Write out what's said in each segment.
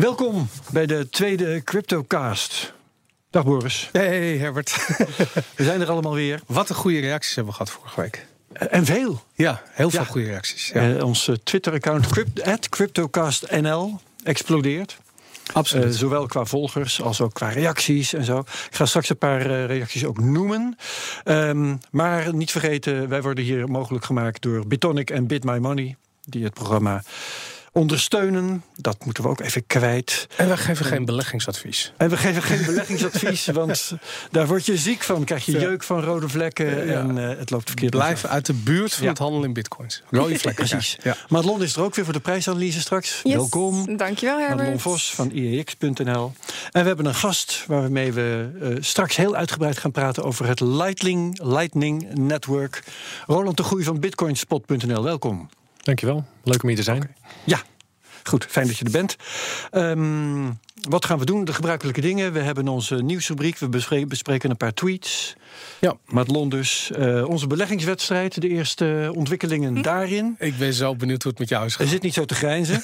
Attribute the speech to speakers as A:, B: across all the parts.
A: Welkom bij de tweede CryptoCast. Dag Boris.
B: Hey Herbert.
A: We zijn er allemaal weer.
B: Wat een goede reacties hebben we gehad vorige week.
A: En veel.
B: Ja, heel veel
A: Ja.
B: goede reacties. Ja.
A: Eh, ons Twitter-account crypt- CryptoCastNL explodeert.
B: Absoluut.
A: Eh, zowel qua volgers als ook qua reacties en zo. Ik ga straks een paar eh, reacties ook noemen. Ehm, maar niet vergeten, wij worden hier mogelijk gemaakt door Bitonic en Bit My Money. Die het programma ondersteunen. Dat moeten we ook even kwijt.
B: en wij geven geen beleggingsadvies.
A: En we geven geen beleggingsadvies, want daar word je ziek van. Krijg je
B: Ja.
A: jeuk van rode vlekken
B: Ja.
A: en eh, het loopt verkeerd.
B: Blijf uit de buurt van
A: Ja.
B: het handelen in bitcoins. Rode vlekken.
A: Precies.
B: Ja.
A: Madelon is er ook weer voor de prijsanalyse straks.
C: Yes.
A: Welkom.
C: Dankjewel, Herbert.
A: Madelon Vos van IEX.nl. En we hebben een gast waarmee we eh, straks heel uitgebreid gaan praten over het Lightning, Lightning Network. Roland de Groei van Bitcoinspot.nl. Welkom.
D: Dankjewel. Leuk om hier te zijn.
A: Ja, goed. Fijn dat je er bent. Ehm, wat gaan we doen? De gebruikelijke dingen. We hebben onze nieuwsrubriek. We bespreken, een paar tweets.
B: Ja.
A: Madelon dus. Eh, onze beleggingswedstrijd. De eerste ontwikkelingen daarin.
B: Ik ben zo benieuwd hoe het met jou is
A: Er zit niet zo te grijnzen.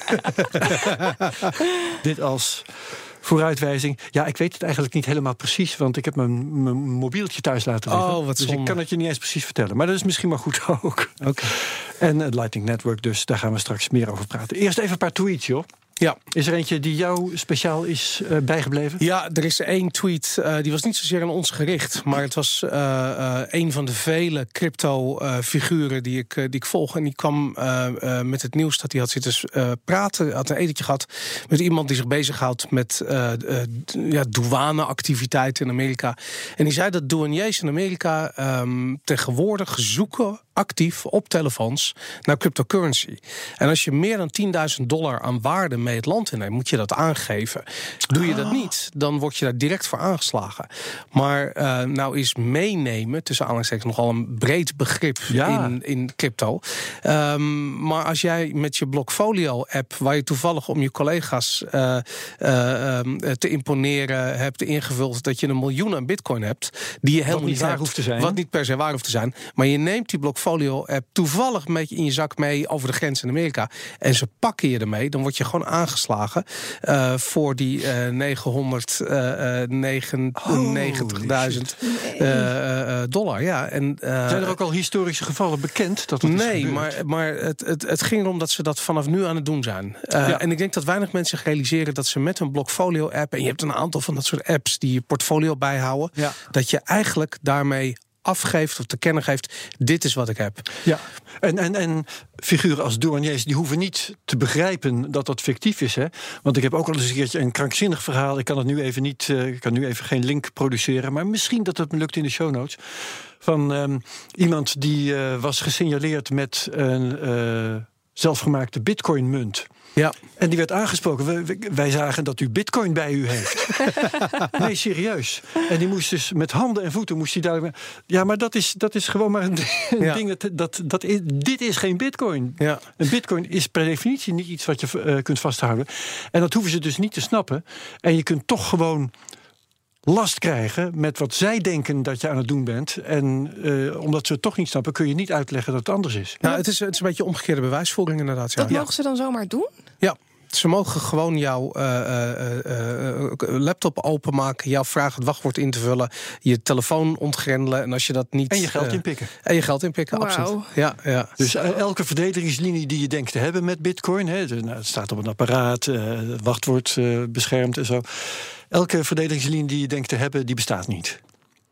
A: Dit als vooruitwijzing. Ja, ik weet het eigenlijk niet helemaal precies, want ik heb mijn, mijn mobieltje thuis laten liggen.
B: Oh, wat
A: dus ik
B: zonde.
A: kan het je niet eens precies vertellen. Maar dat is misschien maar goed ook.
B: Oké.
A: En het Lightning Network, dus daar gaan we straks meer over praten. Eerst even een paar tweets, joh.
B: Ja.
A: Is er eentje die jou speciaal is eh, bijgebleven?
B: Ja, er is één tweet, eh, die was niet zozeer aan ons gericht. Maar het was eh, een van de vele crypto-figuren die, ik, die ik volg. En die kwam met het nieuws dat hij had zitten praten. Had een etentje gehad met iemand die zich bezighoudt met ja, douaneactiviteiten in Amerika. En die zei dat douaniers in Amerika ehm, tegenwoordig zoeken actief op telefoons naar cryptocurrency. En als je meer dan 10.000 dollar aan waarde mee het land inneemt, moet je dat aangeven. Doe je dat niet, dan word je daar direct voor aangeslagen. Maar eh, nou is meenemen, tussen aanhalingstekens, nogal een breed begrip
A: Ja.
B: in, in crypto. Ehm, maar als jij met je Blockfolio-app, waar je toevallig om je collega's eh, eh, ehm, te imponeren hebt ingevuld dat je een miljoen aan bitcoin hebt, die je helemaal
A: niet
B: niet
A: waar
B: hebt,
A: hoeft te zijn.
B: Wat niet per se waar hoeft te zijn. Maar je neemt die Blockfolio-app toevallig een beetje in je zak mee over de grens in Amerika. En ze pakken je ermee. Dan word je gewoon aangeslagen eh, voor die eh 999.000 eh, eh, dollar. Ja, en, eh,
A: Zijn er ook al historische gevallen bekend dat dat is
B: Nee, maar, maar het, het, het ging erom dat ze dat vanaf nu aan het doen zijn. Eh,
A: Ja.
B: En ik denk dat weinig mensen zich realiseren dat ze met een Blockfolio-app... en je hebt een aantal van dat soort apps die je portfolio bijhouden...
A: Ja.
B: dat je eigenlijk daarmee afgeeft of te kennen geeft... dit is wat ik heb.
A: Ja, en, en, en figuren als douaniers die hoeven niet te begrijpen dat dat fictief is. Hè? Want ik heb ook al eens een keertje een krankzinnig verhaal. Ik kan het nu even niet, eh, ik kan nu even geen link produceren, maar misschien dat het me lukt in de show notes. Van ehm, iemand die eh, was gesignaleerd met een eh, zelfgemaakte bitcoin-munt.
B: Ja.
A: En die werd aangesproken. We- wij zagen dat u bitcoin bij u heeft. nee, serieus. En die moest dus met handen en voeten moest hij daar. Ja, maar dat is, dat is gewoon maar een, een
B: Ja.
A: ding. Dat, dat, dat is, dit is geen bitcoin.
B: Ja.
A: Een bitcoin is per definitie niet iets wat je eh, kunt vasthouden. En dat hoeven ze dus niet te snappen. En je kunt toch gewoon last krijgen met wat zij denken dat je aan het doen bent. En eh, omdat ze het toch niet snappen, kun je niet uitleggen dat het anders is.
B: Nou, het is, het is een beetje omgekeerde bewijsvoering inderdaad. Ja.
C: Dat mogen ze dan zomaar doen?
B: Ja. Ze mogen gewoon jouw eh, eh, eh, eh, laptop openmaken, jou vragen het wachtwoord in te vullen, je telefoon ontgrendelen en als je dat niet
A: En je geld
B: eh,
A: inpikken.
B: en je geld inpikken, absoluut. Ja, ja.
A: Dus eh, elke verdedigingslinie die je denkt te hebben met bitcoin, hè, nou, het staat op een apparaat, eh, het wachtwoord eh, beschermd en zo. Elke verdedigingslinie die je denkt te hebben, die bestaat niet.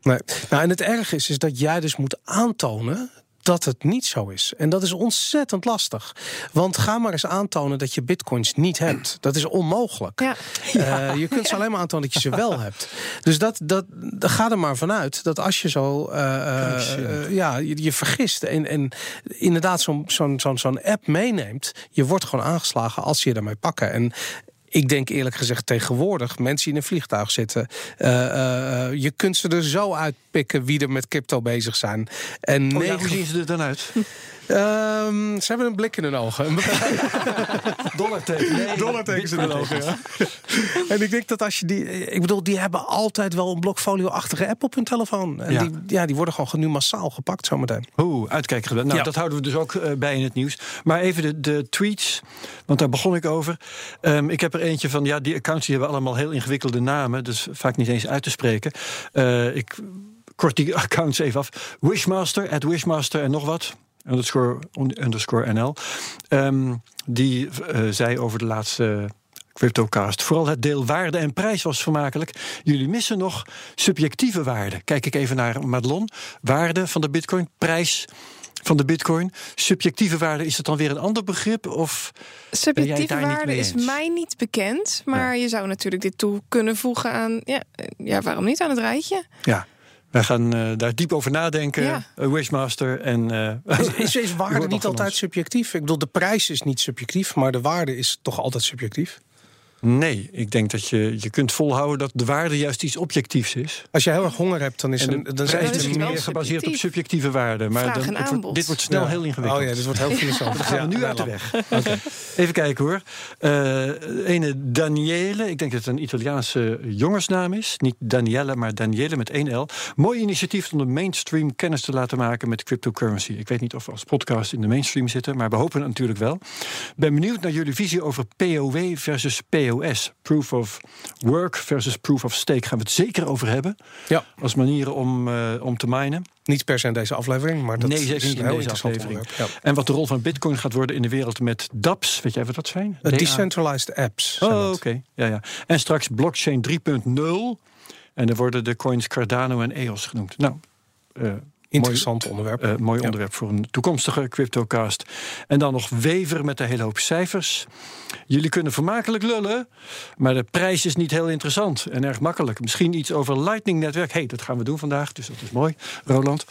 B: Nee. Nou, en het erge is, is dat jij dus moet aantonen dat het niet zo is. En dat is ontzettend lastig. Want ga maar eens aantonen dat je bitcoins niet hebt. Dat is onmogelijk.
C: Ja.
B: Eh, je kunt ze alleen maar aantonen dat je ze wel hebt. Dus dat, dat, dat, ga er maar vanuit dat als je zo eh, eh, ja, je, je vergist en, en inderdaad zo'n zo'n zo'n zo'n app meeneemt, je wordt gewoon aangeslagen als ze je daarmee pakken. En ik denk eerlijk gezegd tegenwoordig, mensen die in een vliegtuig zitten, eh, eh, je kunt ze er zo uitpikken wie er met crypto bezig zijn. En
A: Oh ja, hoe zien ze er dan uit?
B: Ehm, ze hebben een blik in hun ogen.
A: Dollarteken. Nee,
B: dollartekens in hun ogen, ja. En ik denk dat als je die... Ik bedoel, die hebben altijd wel een blokfolio-achtige app op hun telefoon. En
A: Ja.
B: Die, ja, die worden gewoon nu massaal gepakt zometeen.
A: Oeh, uitkijken. Nou,
B: Ja.
A: dat houden we dus ook eh, bij in het nieuws. Maar even de, de tweets, want daar begon ik over. Ehm, ik heb er eentje van, ja, die accounts die hebben allemaal heel ingewikkelde namen. Dus vaak niet eens uit te spreken. Eh, ik kort die accounts even af. Wishmaster, at Wishmaster en nog wat. Underscore, underscore NL. Ehm, die eh, zei over de laatste CryptoCast. Vooral het deel waarde en prijs was vermakelijk. Jullie missen nog subjectieve waarde. Kijk ik even naar Madelon. Waarde van de bitcoin, prijs van de bitcoin. Subjectieve waarde, is het dan weer een ander begrip? Of
C: Subjectieve waarde is mij niet bekend. Maar je zou natuurlijk dit toe kunnen voegen aan... Ja, eh, ja, waarom niet aan het rijtje?
A: ja, wij gaan eh, daar diep over nadenken.
C: Ja.
A: Eh, Wishmaster en... eh,
B: Is, is, is
A: Je
B: waarde niet altijd
A: ons.
B: subjectief? Ik bedoel, de prijs is niet subjectief, maar de waarde is toch altijd subjectief?
A: Nee, ik denk dat je, je kunt volhouden dat de waarde juist iets objectiefs is.
B: Als je heel erg honger hebt, dan is,
A: En
B: een, dan
A: is
C: is
A: meer gebaseerd op subjectieve waarde. Maar
C: Vraag
A: dan,
C: en
A: het wordt- dit wordt snel
B: Ja.
A: heel ingewikkeld.
B: Oh ja, dit wordt heel filosofisch.
A: Gaan we
B: Ja,
A: nu
B: ja,
A: uit de weg. Even kijken hoor. Eh ene Daniele, ik denk dat het een Italiaanse jongensnaam is. Niet Danielle, maar Daniele met één L. Mooi initiatief om de mainstream kennis te laten maken met cryptocurrency. Ik weet niet of we als podcast in de mainstream zitten, maar we hopen het natuurlijk wel. Ben benieuwd naar jullie visie over POW versus POS. Proof of work versus proof of stake. Gaan we het zeker over hebben.
B: Ja.
A: Als manieren om, eh, om te minen.
B: Niet per se in deze aflevering, maar dat
A: Nee, zeker
B: is
A: niet in
B: heel
A: deze aflevering.
B: Ja.
A: En wat de rol van Bitcoin gaat worden in de wereld met DApps. Weet jij wat dat zijn?
B: Uh. Decentralized apps.
A: Oh, oké. Ja, ja. En straks blockchain 3.0. En er worden de coins Cardano en EOS genoemd. Nou, eh,
B: Interessant onderwerp.
A: mooi, eh, mooi
B: Ja.
A: onderwerp voor een toekomstige cryptocast. En dan nog Wever met een hele hoop cijfers. Jullie kunnen vermakelijk lullen, maar de prijs is niet heel interessant en erg makkelijk. Misschien iets over Lightning-netwerk. hey, dat gaan we doen vandaag, dus dat is mooi, Roland.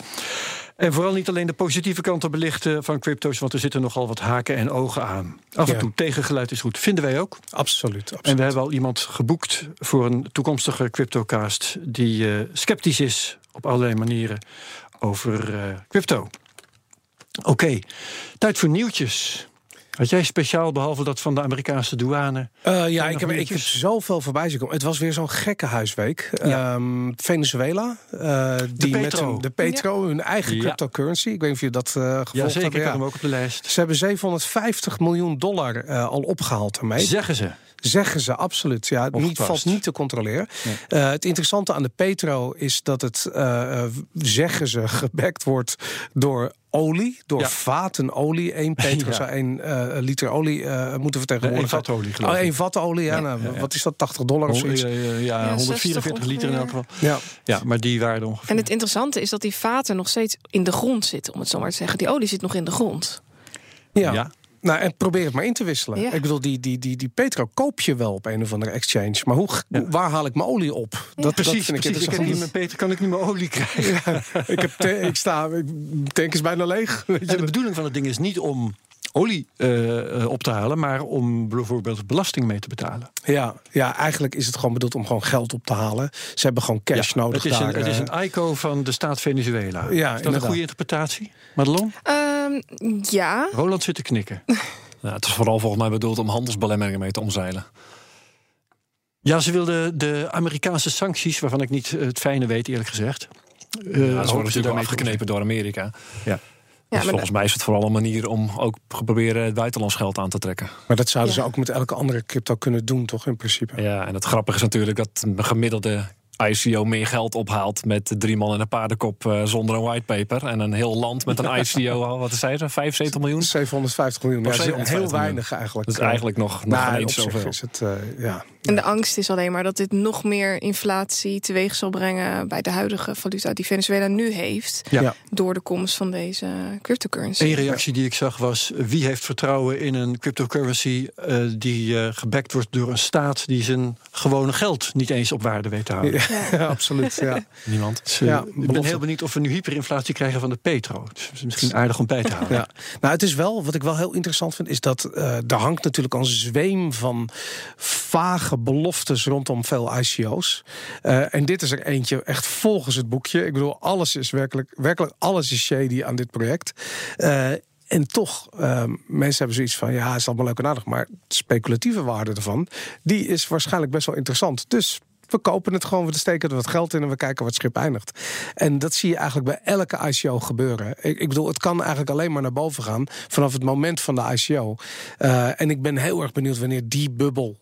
A: En vooral niet alleen de positieve kanten belichten van crypto's, want er zitten nogal wat haken en ogen aan. Af en
B: Ja.
A: toe tegengeluid is goed, vinden wij ook.
B: Absoluut. absoluut.
A: En we hebben al iemand geboekt voor een toekomstige cryptocast die eh, sceptisch is op allerlei manieren over eh, crypto. Oké, tijd voor nieuwtjes. Had jij speciaal, behalve dat van de Amerikaanse douane?
B: Eh, ja, ik heb, ik heb zoveel voorbij zien komen. Het was weer zo'n gekke huisweek.
A: Ja.
B: Ehm, Venezuela, eh, die met
A: Petro.
B: hun, de Petro, hun eigen
A: Ja.
B: cryptocurrency. Ik weet niet of je dat eh gevolgd
A: Ja, zeker.
B: hebt.
A: Ik had hem ook op de lijst.
B: Ze hebben 750 miljoen dollar eh, al opgehaald ermee.
A: Zeggen ze.
B: Zeggen ze absoluut. Ja, het niet, valt niet te controleren.
A: Nee.
B: Eh, het interessante aan de Petro is dat het, eh, eh, zeggen ze, gebackt wordt door olie, door
A: Ja.
B: vaten olie. 1 Petro
A: Ja.
B: zou 1 liter olie eh, moeten
A: Een
B: vertegenwoordigen.
A: vat olie, geloof
B: Oh,
A: ik.
B: één vat olie, ja. nou,
A: ja, ja.
B: Wat is dat, 80 dollar of zoiets?
A: Ja,
C: Ja,
A: 144 liter in elk geval.
B: Ja.
A: Ja, maar die waarde ongeveer.
C: En het interessante is dat die vaten nog steeds in de grond zitten, om het zo maar te zeggen. Die olie zit nog in de grond.
B: Ja. Nou, en probeer het maar in te wisselen.
C: Ja.
B: Ik bedoel, die, die, die, die Petro koop je wel op een of andere exchange. Maar hoe,
A: Ja.
B: waar haal ik mijn olie op? Dat,
A: Precies,
B: dat vind ik
A: precies. Ik kan niet meer, Peter, kan ik niet meer olie krijgen?
B: ik, heb te- ik sta, ik, tank is bijna leeg. Weet je,
A: En de bedoeling van het ding is niet om olie eh, eh, op te halen, maar om bijvoorbeeld belasting mee te betalen.
B: Ja, ja, eigenlijk is het gewoon bedoeld om gewoon geld op te halen. Ze hebben gewoon cash
A: Ja,
B: nodig
A: het is,
B: daar.
A: een, het is
B: eh.
A: een ICO van de staat Venezuela.
B: Ja,
A: is dat een goede interpretatie? Madelon?
C: Ehm, ja,
A: Roland zit te knikken.
D: Ja, het is vooral volgens mij bedoeld om handelsbelemmeringen mee te omzeilen.
A: Ja, ze wilden de Amerikaanse sancties, waarvan ik niet het fijne weet, eerlijk gezegd. eh,
D: Ja, ze worden
A: ze
D: natuurlijk wel afgeknepen door Amerika.
A: Ja.
C: Ja
D: dus volgens mij is het vooral een manier om ook te proberen het buitenlands geld aan te trekken.
B: Maar dat zouden
C: Ja.
B: ze ook met elke andere crypto kunnen doen, toch? In principe.
D: Ja, en het grappige is natuurlijk dat een gemiddelde ICO meer geld ophaalt met drie man en een paardenkop eh, zonder een whitepaper. En een heel land met een ICO, wat zei ze, 75 miljoen?
B: 750 miljoen.
D: Of
B: Ja,
D: 750
B: heel
D: miljoen.
B: weinig eigenlijk.
D: Dat is
B: Eh,
D: eigenlijk nog, nog
B: nou,
D: eens
B: zich
D: zoveel.
B: is het, eh, ja.
C: En de angst is alleen maar dat dit nog meer inflatie teweeg zal brengen bij de huidige valuta die Venezuela nu heeft.
A: Ja.
B: Ja.
C: Door de komst van deze cryptocurrency.
A: Eén reactie die ik zag was: wie heeft vertrouwen in een cryptocurrency eh, die eh gebackt wordt door een staat die zijn gewone geld niet eens op waarde weet te houden?
B: Ja, absoluut. Ja.
D: Niemand.
A: Dus,
B: Ja,
A: ik ben heel benieuwd of we nu hyperinflatie krijgen van de petro. Is misschien aardig om bij te houden.
B: Ja. Nou, het is wel, wat ik wel heel interessant vind, is dat eh er hangt natuurlijk een zweem van vage beloftes rondom veel ICO's. Eh, en dit is er eentje echt volgens het boekje. Ik bedoel, alles is werkelijk, werkelijk alles is shady aan dit project. Eh, En toch, uh, mensen hebben zoiets van, ja, is allemaal leuk en aardig, maar de speculatieve waarde ervan, die is waarschijnlijk best wel interessant. Dus we kopen het gewoon, we steken er wat geld in en we kijken wat het schip eindigt. En dat zie je eigenlijk bij elke ICO gebeuren. Ik, ik bedoel, het kan eigenlijk alleen maar naar boven gaan vanaf het moment van de ICO. Uh, en ik ben heel erg benieuwd wanneer die bubbel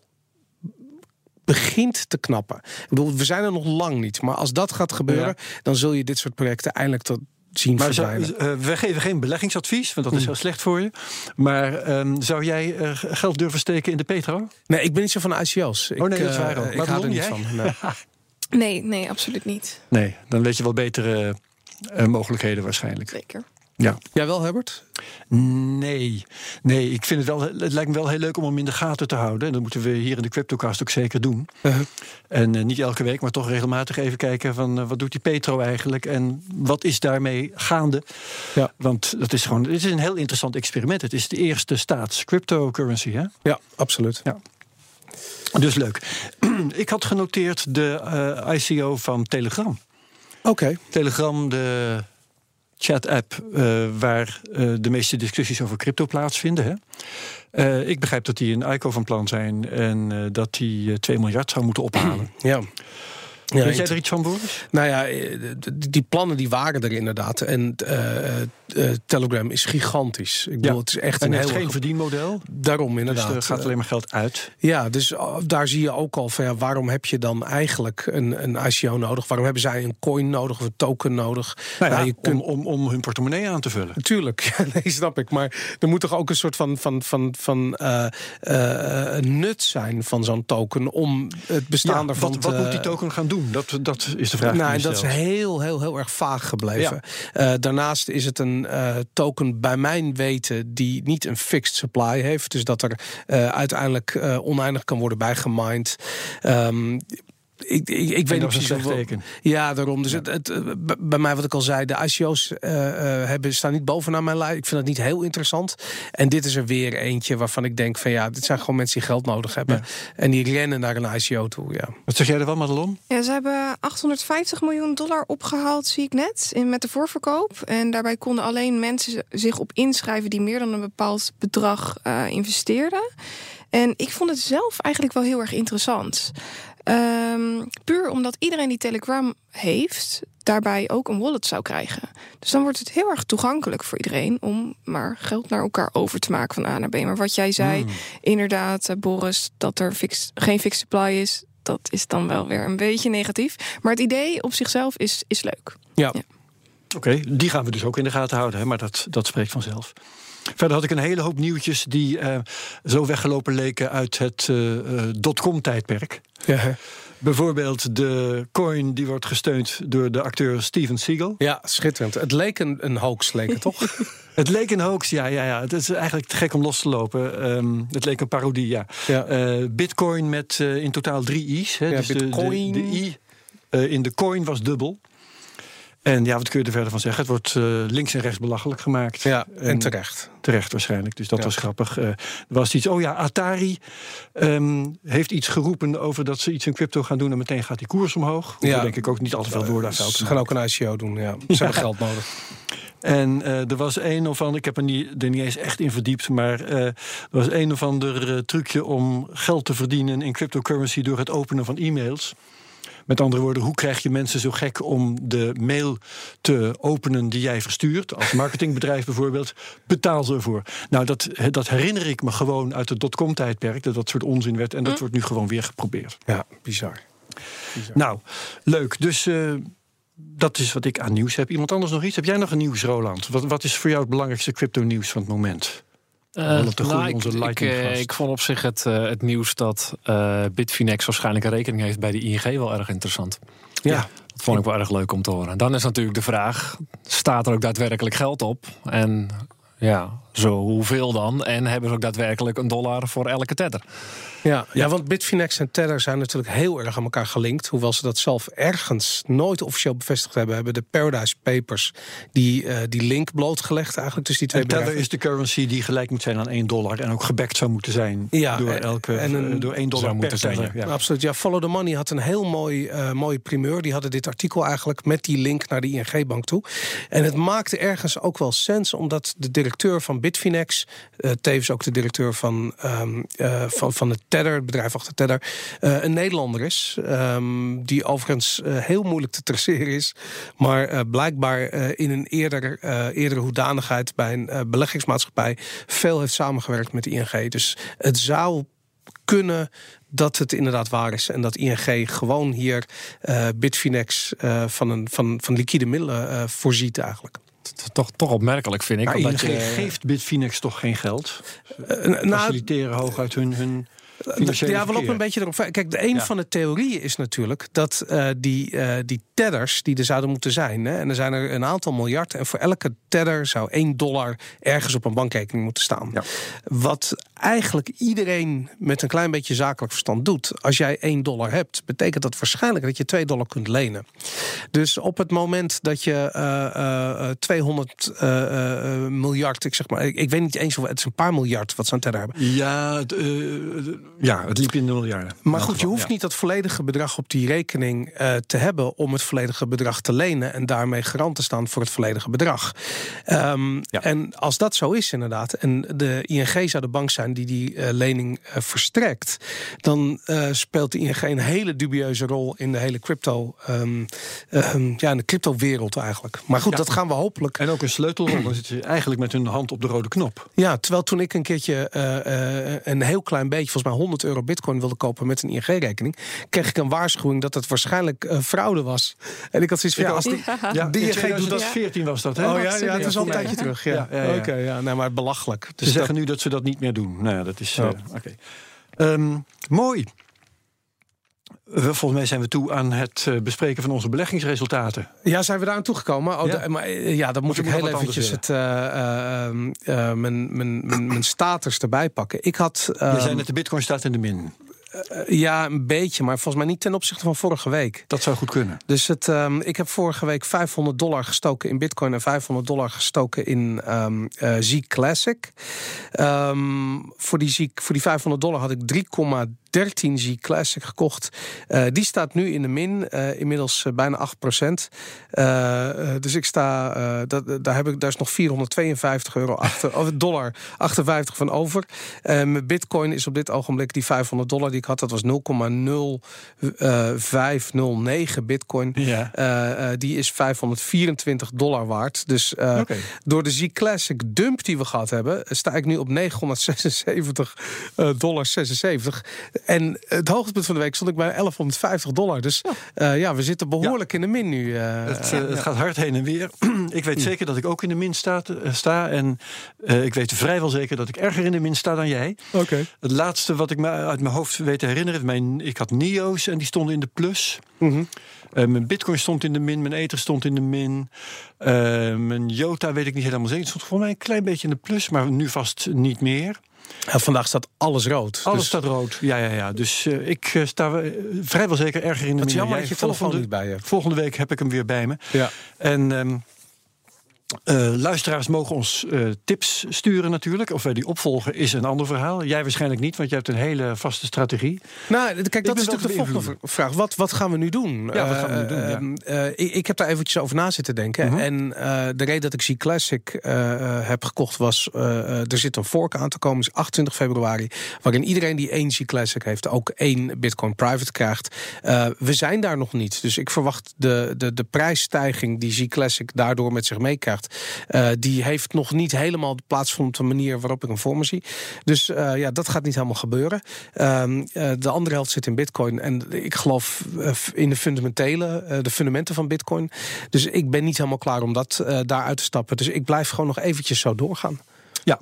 B: begint te knappen. Ik bedoel, we zijn er nog lang niet. Maar als dat gaat gebeuren, ja. dan zul je dit soort projecten eindelijk tot zien
A: maar
B: verdwijnen.
A: zou, uh, we geven geen beleggingsadvies, want dat is heel slecht voor je. Maar um, zou jij uh, geld durven steken in de Petro?
B: Nee, ik ben niet zo van ICO's.
A: Oh nee, dat is waar ook.
B: Ik hou er niet
A: jij?
B: van. Nee.
C: Nee, nee, absoluut niet.
A: Nee, dan weet je wel betere uh, mogelijkheden waarschijnlijk.
C: Zeker.
A: Ja.
B: Jij wel, Herbert?
A: Nee, nee, ik vind het wel. Het lijkt me wel heel leuk om hem in de gaten te houden. En dat moeten we hier in de Cryptocast ook zeker doen.
B: Uh-huh.
A: En uh, niet elke week, maar toch regelmatig even kijken van uh, wat doet die Petro eigenlijk en wat is daarmee gaande.
B: Ja.
A: Want dat is gewoon, het is een heel interessant experiment. Het is de eerste staats cryptocurrency, hè?
B: Ja, absoluut.
A: Ja. Dus leuk. ik had genoteerd de uh, ICO van Telegram.
B: Oké. Okay.
A: Telegram, de chat-app uh, waar uh, de meeste discussies over crypto plaatsvinden. Hè? Uh, ik begrijp dat die een ICO van plan zijn en dat die 2 miljard zou moeten ophalen.
B: Ja.
A: Ja, Weet jij er iets van, Boris?
B: Nou ja, die plannen die waren er inderdaad. En uh, uh, Telegram is gigantisch. Ik bedoel,
A: ja.
B: het is echt
A: en
B: een
A: heel
B: heel
A: geen verdienmodel.
B: Daarom inderdaad.
A: Dus er gaat alleen maar geld uit.
B: Ja, dus daar zie je ook al van ja, waarom heb je dan eigenlijk een, een ICO nodig? Waarom hebben zij een coin nodig of een token nodig?
A: Nou ja, nou, je kunt... om, om, om hun portemonnee aan te vullen.
B: Tuurlijk, ja, nee, snap ik. Maar er moet toch ook een soort van, van, van, van uh, nut zijn van zo'n token om het bestaan
A: ja,
B: ervan
A: wat,
B: te...
A: Wat moet die token gaan doen? Dat, dat is de vraag.
B: Nou, dat is heel, heel, heel erg vaag gebleven. Ja. Uh, daarnaast is het een uh, token, bij mijn weten, die niet een fixed supply heeft. Dus dat er uh, uiteindelijk oneindig kan worden bijgemined. Um, ik, ik, ik weet niet
A: precies.
B: Ja, daarom. Dus ja. Het, het, bij mij, wat ik al zei, de ICO's uh, uh, hebben, staan niet bovenaan mijn lijst. Ik vind dat niet heel interessant. En dit is er weer eentje waarvan ik denk van ja, dit zijn gewoon mensen die geld nodig hebben. Ja. En die rennen naar een ICO toe. Ja.
A: Wat zeg jij er wel, Madelon?
C: Ja, ze hebben 850 miljoen dollar opgehaald, zie ik net, in, met de voorverkoop. En daarbij konden alleen mensen zich op inschrijven die meer dan een bepaald bedrag uh, investeerden. En ik vond het zelf eigenlijk wel heel erg interessant. Um, puur omdat iedereen die Telegram heeft, daarbij ook een wallet zou krijgen. Dus dan wordt het heel erg toegankelijk voor iedereen om maar geld naar elkaar over te maken van A naar B. Maar wat jij zei, mm. inderdaad, uh, Boris, dat er fix, geen fixed supply is, dat is dan wel weer een beetje negatief. Maar het idee op zichzelf is, is leuk.
B: Ja.
A: ja. Oké, okay, die gaan we dus ook in de gaten houden, hè? maar dat, dat spreekt vanzelf. Verder had ik een hele hoop nieuwtjes die uh, zo weggelopen leken uit het uh, uh, dotcom-tijdperk.
B: Ja.
A: Bijvoorbeeld de coin die wordt gesteund door de acteur Steven Seagal.
B: Ja, schitterend. Het leek een, een hoax, leek het toch?
A: het leek een hoax, ja, ja, ja. Het is eigenlijk te gek om los te lopen. Um, het leek een parodie, ja.
B: ja.
A: Uh, Bitcoin met uh, in totaal drie i's. Hè.
B: Ja,
A: dus
B: Bitcoin.
A: De, de, de i uh, in de coin was dubbel. En ja, wat kun je er verder van zeggen? Het wordt uh, links en rechts belachelijk gemaakt.
B: Ja, en, en terecht.
A: Terecht waarschijnlijk, dus dat ja. was grappig. Uh, er was iets, oh ja, Atari um, heeft iets geroepen over dat ze iets in crypto gaan doen... en meteen gaat die koers omhoog.
B: Ja.
A: denk ik ook niet al te veel woorden aan
B: Ze gaan ook een ICO doen, ja. Ze hebben geld nodig.
A: En uh, er was een of ander, ik heb er niet, er niet eens echt in verdiept, maar uh, er was een of ander uh, trucje om geld te verdienen in cryptocurrency door het openen van e-mails. Met andere woorden, hoe krijg je mensen zo gek om de mail te openen die jij verstuurt? Als marketingbedrijf bijvoorbeeld, betaal ze ervoor. Nou, dat, dat herinner ik me gewoon uit het dotcom-tijdperk, dat dat soort onzin werd. En dat mm. wordt nu gewoon weer geprobeerd.
B: Ja, bizar. bizar.
A: Nou, leuk. Dus. Uh, dat is wat ik aan nieuws heb. Iemand anders nog iets? Heb jij nog een nieuws, Roland? Wat, wat is voor jou het belangrijkste crypto-nieuws van het moment?
D: Uh, nou, ik, ik, uh, ik, vond op zich het, uh, het nieuws dat uh, Bitfinex waarschijnlijk een rekening heeft bij de ING wel erg interessant.
B: Ja.
D: Dat vond ik wel erg leuk om te horen. Dan is natuurlijk de vraag: staat er ook daadwerkelijk geld op? En ja, zo hoeveel dan? En hebben ze ook daadwerkelijk een dollar voor elke tether?
B: Ja, ja, want Bitfinex en Tether zijn natuurlijk heel erg aan elkaar gelinkt. Hoewel ze dat zelf ergens nooit officieel bevestigd hebben, hebben de Paradise Papers die, uh, die link blootgelegd eigenlijk tussen die twee
A: en Tether is de currency die gelijk moet zijn aan 1 dollar en ook gebackt zou moeten zijn
B: ja,
A: door, elke,
B: en een,
A: door 1 dollar per
D: zijn.
B: Ja. Absoluut. Ja, Follow the Money had een heel mooi, uh, mooie primeur. Die hadden dit artikel eigenlijk met die link naar de ING-bank toe. En het maakte ergens ook wel sens, omdat de directeur van Bitfinex, uh, tevens ook de directeur van, um, van, van het Tether, het bedrijf achter Tether, een Nederlander is. Um, die overigens heel moeilijk te traceren is. Maar blijkbaar in een eerder, eerdere hoedanigheid bij een beleggingsmaatschappij veel heeft samengewerkt met ING. Dus het zou kunnen dat het inderdaad waar is. En dat ING gewoon hier Bitfinex van, een, van, van liquide middelen voorziet eigenlijk.
D: Toch, toch opmerkelijk vind ik.
A: Maar
D: omdat je...
A: geeft Bitfinex toch geen geld?
B: nou,
A: Faciliteren hooguit hun... hun
B: ja, we lopen een beetje erop. Kijk, de een ja. van de theorieën is natuurlijk dat uh, die, uh, die tedders die er zouden moeten zijn. Hè, en er zijn er een aantal miljard. En voor elke tedder zou 1 dollar ergens op een bankrekening moeten staan.
A: Ja.
B: Wat eigenlijk iedereen met een klein beetje zakelijk verstand doet. Als jij 1 dollar hebt, betekent dat waarschijnlijk dat je 2 dollar kunt lenen. Dus op het moment dat je uh, 200 miljard, ik zeg maar, ik, ik, weet niet eens of het is een paar miljard wat ze aan tedder hebben.
A: Ja, het, ja, het liep in de miljarden.
B: Maar goed, je hoeft ja. niet dat volledige bedrag op die rekening te hebben om het volledige bedrag te lenen en daarmee garant te staan voor het volledige bedrag. Um, ja. En als dat zo is, inderdaad, en de ING zou de bank zijn die die uh, lening uh, verstrekt, dan speelt de ING een hele dubieuze rol in de hele crypto, um, um, ja, in de crypto-wereld eigenlijk. Maar goed, ja. dat gaan we hopelijk.
A: En ook een sleutelrol. Dan zit je eigenlijk met hun hand op de rode knop.
B: Ja, terwijl toen ik een keertje een heel klein beetje, volgens mij 100 euro bitcoin wilde kopen met een ING-rekening, kreeg ik een waarschuwing dat het waarschijnlijk uh, fraude was. En ik had zoiets van, ja, als die,
A: ja, die ING doet dat. 14 was dat, hè?
B: Oh ja, ja het is al een tijdje terug. Ja. Ja, Oké, okay, ja, nou, maar belachelijk.
A: Dus Ze zeggen dat... nu dat ze dat niet meer doen. Nou ja, dat is. Uh, Oké. Okay. Um, mooi. Volgens mij zijn we toe aan het bespreken van onze beleggingsresultaten.
B: Ja, zijn we daar aan toegekomen? Oh, ja. maar ja, dan moet ik heel eventjes het, uh, uh, uh, mijn, mijn, mijn, mijn status erbij pakken. Ik had.
A: Je zei net de bitcoin staat in de min.
B: Eh, eh, ja, een beetje, maar volgens mij niet ten opzichte van vorige week.
A: Dat zou goed kunnen.
B: Dus het, ehm, ik heb vorige week 500 dollar gestoken in Bitcoin en 500 dollar gestoken in um, Z Classic. Ehm, voor, die Z, voor die 500 dollar had ik 3,3 13G Classic gekocht. Eh, die staat nu in de min, eh, inmiddels eh, bijna 8%. dus ik sta, dat, daar, heb ik, daar is nog 452 euro achter, of dollar 58 van over. mijn bitcoin is op dit ogenblik die 500 dollar die ik had, dat was 0,0509 bitcoin.
A: Ja.
B: die is 524 dollar waard. Dus door de Z Classic dump die we gehad hebben, sta ik nu op 976 dollar 76. En het hoogtepunt van de week stond ik bij 1150 dollar. Dus ja, uh, ja we zitten behoorlijk ja. in de min nu. Uh,
A: het, uh, het gaat hard heen en weer. ik weet zeker dat ik ook in de min sta. sta en ik weet vrijwel zeker dat ik erger in de min sta dan jij.
B: Okay.
A: Het laatste wat ik me uit mijn hoofd weet te herinneren... Mijn, ik had NIO's en die stonden in de plus.
B: Mm -hmm.
A: mijn bitcoin stond in de min, mijn ether stond in de min. mijn Jota weet ik niet helemaal zeker. Het stond voor mij een klein beetje in de plus, maar nu vast niet meer.
B: Ja, vandaag staat alles rood.
A: Alles
B: dus...
A: staat rood, ja, ja, ja. Dus uh, ik uh, sta uh, vrijwel zeker erger in de
B: min. jammer dat je telefoon niet bij je.
A: Volgende week heb ik hem weer bij me.
B: Ja.
A: En um, Uh, luisteraars mogen ons uh, tips sturen natuurlijk. Of wij die opvolgen is een ander verhaal. Jij waarschijnlijk niet, want je hebt een hele vaste strategie.
B: Nou, kijk, dat is natuurlijk de volgende vraag. Wat, wat gaan we nu doen?
A: Ja, wat gaan we nu doen? Ja.
B: Uh, ik, ik, heb daar eventjes over na zitten denken.
A: Mhm.
B: -huh. En de reden dat ik Z Classic heb gekocht was... er zit een fork aan te komen, is 28 februari... waarin iedereen die één Z Classic heeft... ook één Bitcoin Private krijgt. we zijn daar nog niet. Dus ik verwacht de, de, de prijsstijging die Z Classic daardoor met zich meekrijgt... Uh, die heeft nog niet helemaal plaatsgevonden op de manier waarop ik hem voor me zie. Dus uh, ja, dat gaat niet helemaal gebeuren. Uh, de andere helft zit in bitcoin. En ik geloof eh, in de fundamentele, de fundamenten van bitcoin. Dus ik ben niet helemaal klaar om dat daar uit te stappen. Dus ik blijf gewoon nog eventjes zo doorgaan.
A: Ja,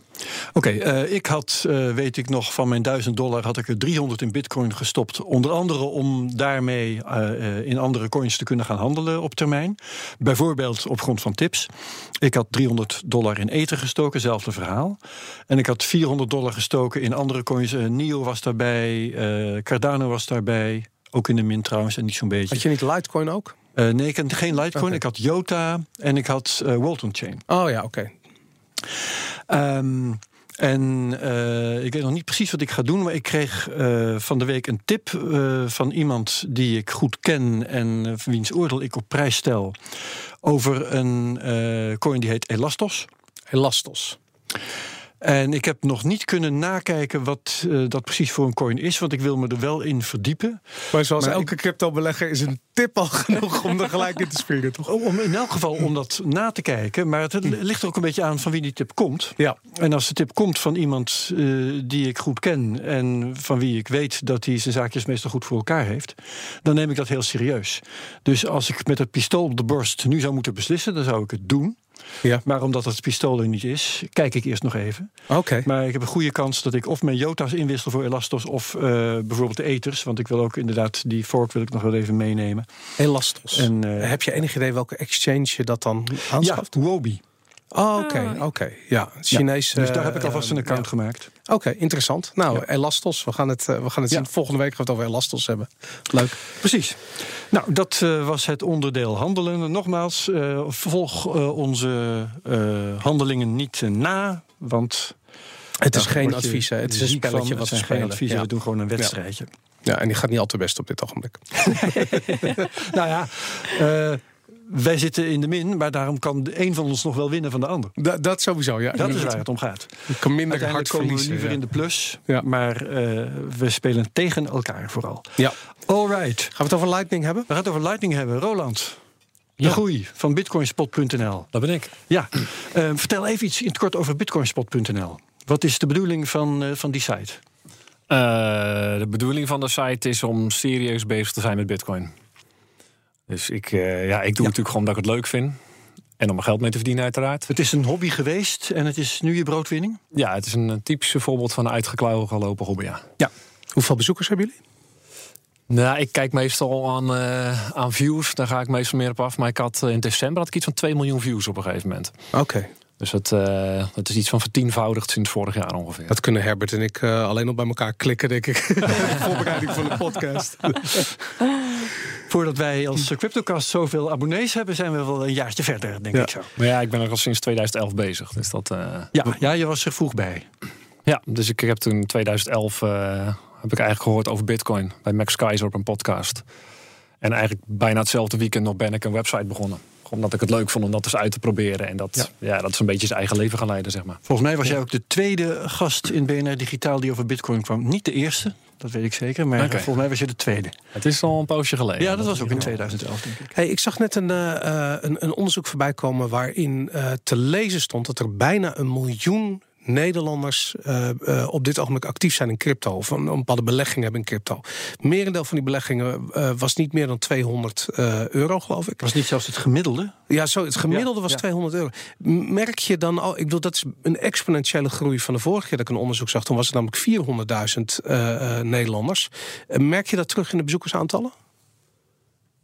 A: oké. eh, ik had, eh, weet ik nog, van mijn 1000 dollar had ik er 300 in bitcoin gestopt. Onder andere om daarmee eh, in andere coins te kunnen gaan handelen op termijn. Bijvoorbeeld op grond van tips. Ik had 300 dollar in Ether gestoken, zelfde verhaal. En ik had 400 dollar gestoken in andere coins. NIO was daarbij, Cardano was daarbij. Ook in de min trouwens, en niet zo'n beetje.
B: Had je niet Litecoin ook?
A: Nee, ik had geen Litecoin. Ik had Jota en ik had Walton Chain.
B: Oh ja, oké.
A: Ehm, en eh, ik weet nog niet precies wat ik ga doen, maar ik kreeg eh, van de week een tip eh, van iemand die ik goed ken en wiens oordeel ik op prijs stel over een coin die heet Elastos.
B: Elastos.
A: En ik heb nog niet kunnen nakijken wat eh, dat precies voor een coin is, want ik wil me er wel in verdiepen.
B: Maar zoals
A: Maar
B: elke crypto-belegger is een tip al genoeg om er gelijk in te springen, toch?
A: Om in elk geval om dat na te kijken, maar het ligt er ook een beetje aan van wie die tip komt.
B: Ja.
A: En als de tip komt van iemand eh, die ik goed ken en van wie ik weet dat hij zijn zaakjes meestal goed voor elkaar heeft, dan neem ik dat heel serieus. Dus als ik met het pistool op de borst nu zou moeten beslissen, dan zou ik het doen.
B: Ja.
A: Maar omdat het pistool er niet is, kijk ik eerst nog even.
B: Oké.
A: Maar ik heb een goede kans dat ik of mijn Jota's inwissel voor Elastos of eh, bijvoorbeeld de Ethers. Want ik wil ook inderdaad die fork wil ik nog wel even meenemen.
B: Elastos.
A: En, eh,
B: Heb je enig idee welke exchange je dat dan
A: Ja,
B: aanschaft?
A: Wobi.
B: Oh, oké, oké. Ja, Chinees.
A: Dus daar
B: eh,
A: heb ik alvast een
B: eh,
A: account
B: ja.
A: gemaakt.
B: Oké, interessant. Nou,
A: Ja.
B: Elastos. We gaan het, eh, we gaan het
A: Ja.
B: zien. Volgende week gaan we het over Elastos hebben. Leuk.
A: Precies. Nou, dat eh, was het onderdeel handelen. Nogmaals, eh, volg eh, onze eh, handelingen niet eh, na, want...
B: Het is geen advies. hè. Het is een spelletje
A: van.
B: wat we
A: zijn geen
B: spelen.
A: adviezen,
B: Ja.
A: we doen gewoon een wedstrijdje.
B: ja, en die gaat niet al te best op dit ogenblik.
A: nou ja, eh, wij zitten in de min, maar daarom kan de een van ons nog wel winnen van de ander.
B: Da- dat sowieso, ja.
A: Dat is waar het om gaat.
B: Ik kan minder
A: Uiteindelijk
B: hard
A: komen we
B: verliezen.
A: liever
B: ja.
A: in de plus,
B: Ja.
A: maar eh, we spelen tegen elkaar vooral.
B: Ja.
A: All right.
B: Gaan we het over Lightning hebben?
A: We gaan het over Lightning hebben. Roland, de
D: Ja.
A: groei van bitcoinspot.nl.
D: Dat ben ik.
A: Ja, eh, vertel even iets in het kort over bitcoinspot.nl. Wat is de bedoeling van, eh, van die site?
D: Eh, de bedoeling van de site is om serieus bezig te zijn met Bitcoin. Dus ik, eh, ja, ik doe het natuurlijk gewoon omdat ik het leuk vind. En om er geld mee te verdienen, uiteraard.
A: Het is een hobby geweest en het is nu je broodwinning?
D: Ja, het is een, een typische voorbeeld van een uitgeklauwen gelopen hobby. Ja.
B: Hoeveel bezoekers hebben jullie?
D: Nou, ik kijk meestal aan, eh, aan views. Daar ga ik meestal meer op af. Maar ik had, eh, in december had ik iets van 2 miljoen views op een gegeven moment.
B: Oké.
D: Dus het, eh, het is iets van vertienvoudigd sinds vorig jaar ongeveer.
B: Dat kunnen Herbert en ik eh, alleen nog bij elkaar klikken, denk ik. De voorbereiding van de podcast.
A: Voordat wij als CryptoCast zoveel abonnees hebben, zijn we wel een jaartje verder, denk
B: Ja.
A: ik zo.
D: Maar ja, ik ben er al sinds 2011 bezig. Dus dat, eh,
A: Ja, ja, je was er vroeg bij.
D: Ja, dus ik heb toen in 2011 eh, heb ik eigenlijk gehoord over Bitcoin bij Max Keizer op een podcast. En eigenlijk bijna hetzelfde weekend nog ben ik een website begonnen. Omdat ik het leuk vond om dat eens uit te proberen. En dat, ja. dat is een beetje zijn eigen leven gaan leiden, zeg maar.
A: Volgens mij was jij ook de tweede gast in BNR Digitaal die over Bitcoin kwam. Niet de eerste, dat weet ik zeker, maar volgens mij was je de tweede.
D: Het is al een poosje geleden.
A: Ja, dat was ook in
D: in
A: 2011, denk ik.
B: Hey, ik zag net een, eh, eh, een, een onderzoek voorbij komen waarin eh, te lezen stond dat er bijna een miljoen Nederlanders eh, op dit ogenblik actief zijn in crypto. Of een, een bepaalde belegging hebben in crypto. Merendeel van die beleggingen eh, was niet meer dan 200 eh, euro, geloof ik.
A: Was niet zelfs het gemiddelde?
B: Ja, zo, het gemiddelde
A: Ja,
B: was
A: ja.
B: 200 euro. Merk je dan al, ik bedoel, dat is een exponentiële groei van de vorige keer dat ik een onderzoek zag. Toen was het namelijk 400.000 eh, eh, Nederlanders. Merk je dat terug in de bezoekersaantallen?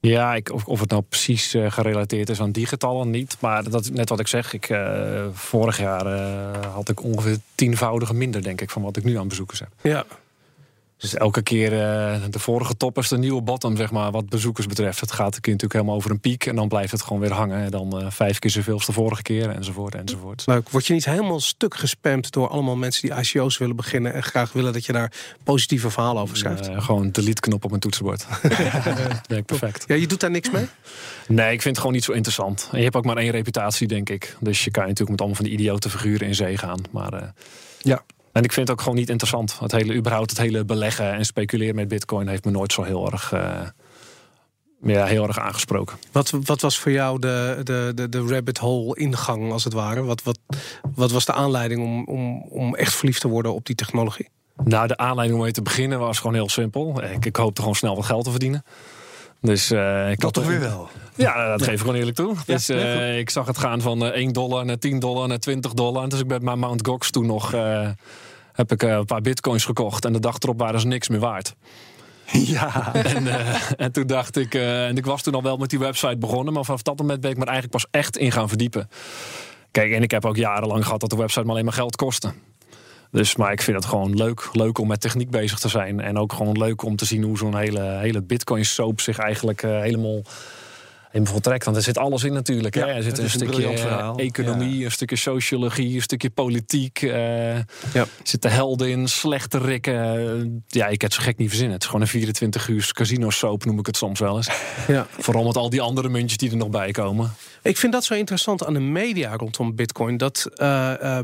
D: Ja, ik, of, of het nou precies eh, gerelateerd is aan die getallen, niet. Maar dat, net wat ik zeg, ik, eh, vorig jaar eh, had ik ongeveer tienvoudige minder, denk ik, van wat ik nu aan bezoekers heb.
B: Ja.
D: Dus elke keer eh, de vorige top is de nieuwe bottom, zeg maar, wat bezoekers betreft. Het gaat een keer natuurlijk helemaal over een piek en dan blijft het gewoon weer hangen. En dan eh, vijf keer zoveel als de vorige keer, enzovoort, enzovoort.
B: Leuk. Word je niet helemaal stuk gespamd door allemaal mensen die ICO's willen beginnen en graag willen dat je daar positieve verhalen over schrijft?
D: Eh, gewoon delete-knop op mijn toetsenbord. Werkt perfect.
B: Ja, je doet daar niks mee?
D: Nee, ik vind het gewoon niet zo interessant. En je hebt ook maar één reputatie, denk ik. Dus je kan natuurlijk met allemaal van die idiote figuren in zee gaan. Maar
A: Ja.
D: En ik vind het ook gewoon niet interessant. Het hele, überhaupt het hele beleggen en speculeren met bitcoin heeft me nooit zo heel erg, eh, ja, heel erg aangesproken.
B: Wat, wat was voor jou de, de, de, de rabbit hole ingang, als het ware? Wat, wat, wat was de aanleiding om, om, om echt verliefd te worden op die technologie?
D: Nou, de aanleiding om mee te beginnen was gewoon heel simpel. Ik, ik hoopte gewoon snel wat geld te verdienen. Dus uh, ik
A: dat toch weer wel.
D: Ja, dat geef ik gewoon eerlijk toe. dus uh, ik zag het gaan van uh, 1 dollar naar 10 dollar naar 20 dollar. En dus ik ben mijn Mount Gox toen nog heb ik een paar bitcoins gekocht. En de dag erop waren ze niks meer waard.
A: Ja.
D: En, en toen dacht ik, en ik was toen al wel met die website begonnen, maar vanaf dat moment ben ik me er eigenlijk pas echt in gaan verdiepen. Kijk, en ik heb ook jarenlang gehad dat de website me alleen maar geld kostte. Dus, maar ik vind het gewoon leuk, leuk om met techniek bezig te zijn. En ook gewoon leuk om te zien hoe zo'n hele, hele Bitcoin-soap zich eigenlijk uh, helemaal helemaal voltrekt. Want er zit alles in natuurlijk. Ja, hè? Er zit een, stukje eh, economie, een stukje sociologie, een stukje politiek. Uh, ja. Zitten helden in, slechte rikken. Ja, ik heb het zo gek niet verzinnen. Het is gewoon een 24 uur casino soap, noem ik het soms wel eens. Ja. Vooral met al die andere muntjes die er nog bij komen.
B: Ik vind dat zo interessant aan de media rondom Bitcoin. Dat uh,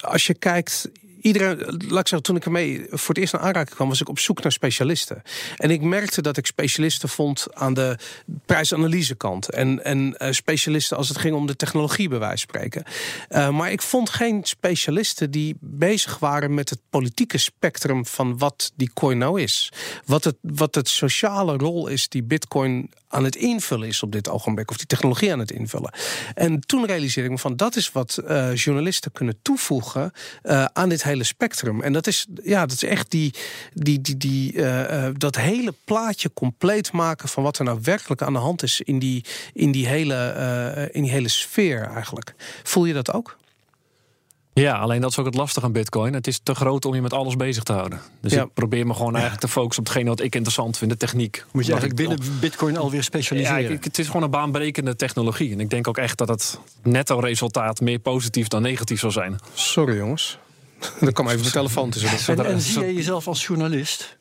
B: als je kijkt iedereen, laat ik zeggen, toen ik ermee voor het eerst naar aanraking kwam, was ik op zoek naar specialisten. En ik merkte dat ik specialisten vond aan de prijsanalysekant. En, en uh, specialisten als het ging om de technologie, bij wijze van spreken. Uh, maar ik vond geen specialisten die bezig waren met het politieke spectrum van wat die coin nou is. Wat het, wat het sociale rol is die Bitcoin aan het invullen is op dit ogenblik, of die technologie aan het invullen. En toen realiseerde ik me van dat is wat uh, journalisten kunnen toevoegen uh, aan dit hele spectrum. En dat is, ja, dat is echt die, die, die, die, uh, dat hele plaatje compleet maken van wat er nou werkelijk aan de hand is in die, in die, hele, in die hele sfeer eigenlijk. Voel je dat ook?
D: Ja, alleen dat is ook het lastige aan Bitcoin. Het is te groot om je met alles bezig te houden. Dus ik probeer me gewoon eigenlijk te focussen op hetgene wat ik interessant vind, de techniek.
A: Moet je eigenlijk binnen Bitcoin alweer specialiseren?
D: Ja, het is gewoon een baanbrekende technologie. En ik denk ook echt dat het netto resultaat meer positief dan negatief zal zijn.
B: Sorry jongens. Dan kwam even de telefoon tussen.
A: En, en zie je jezelf als journalist?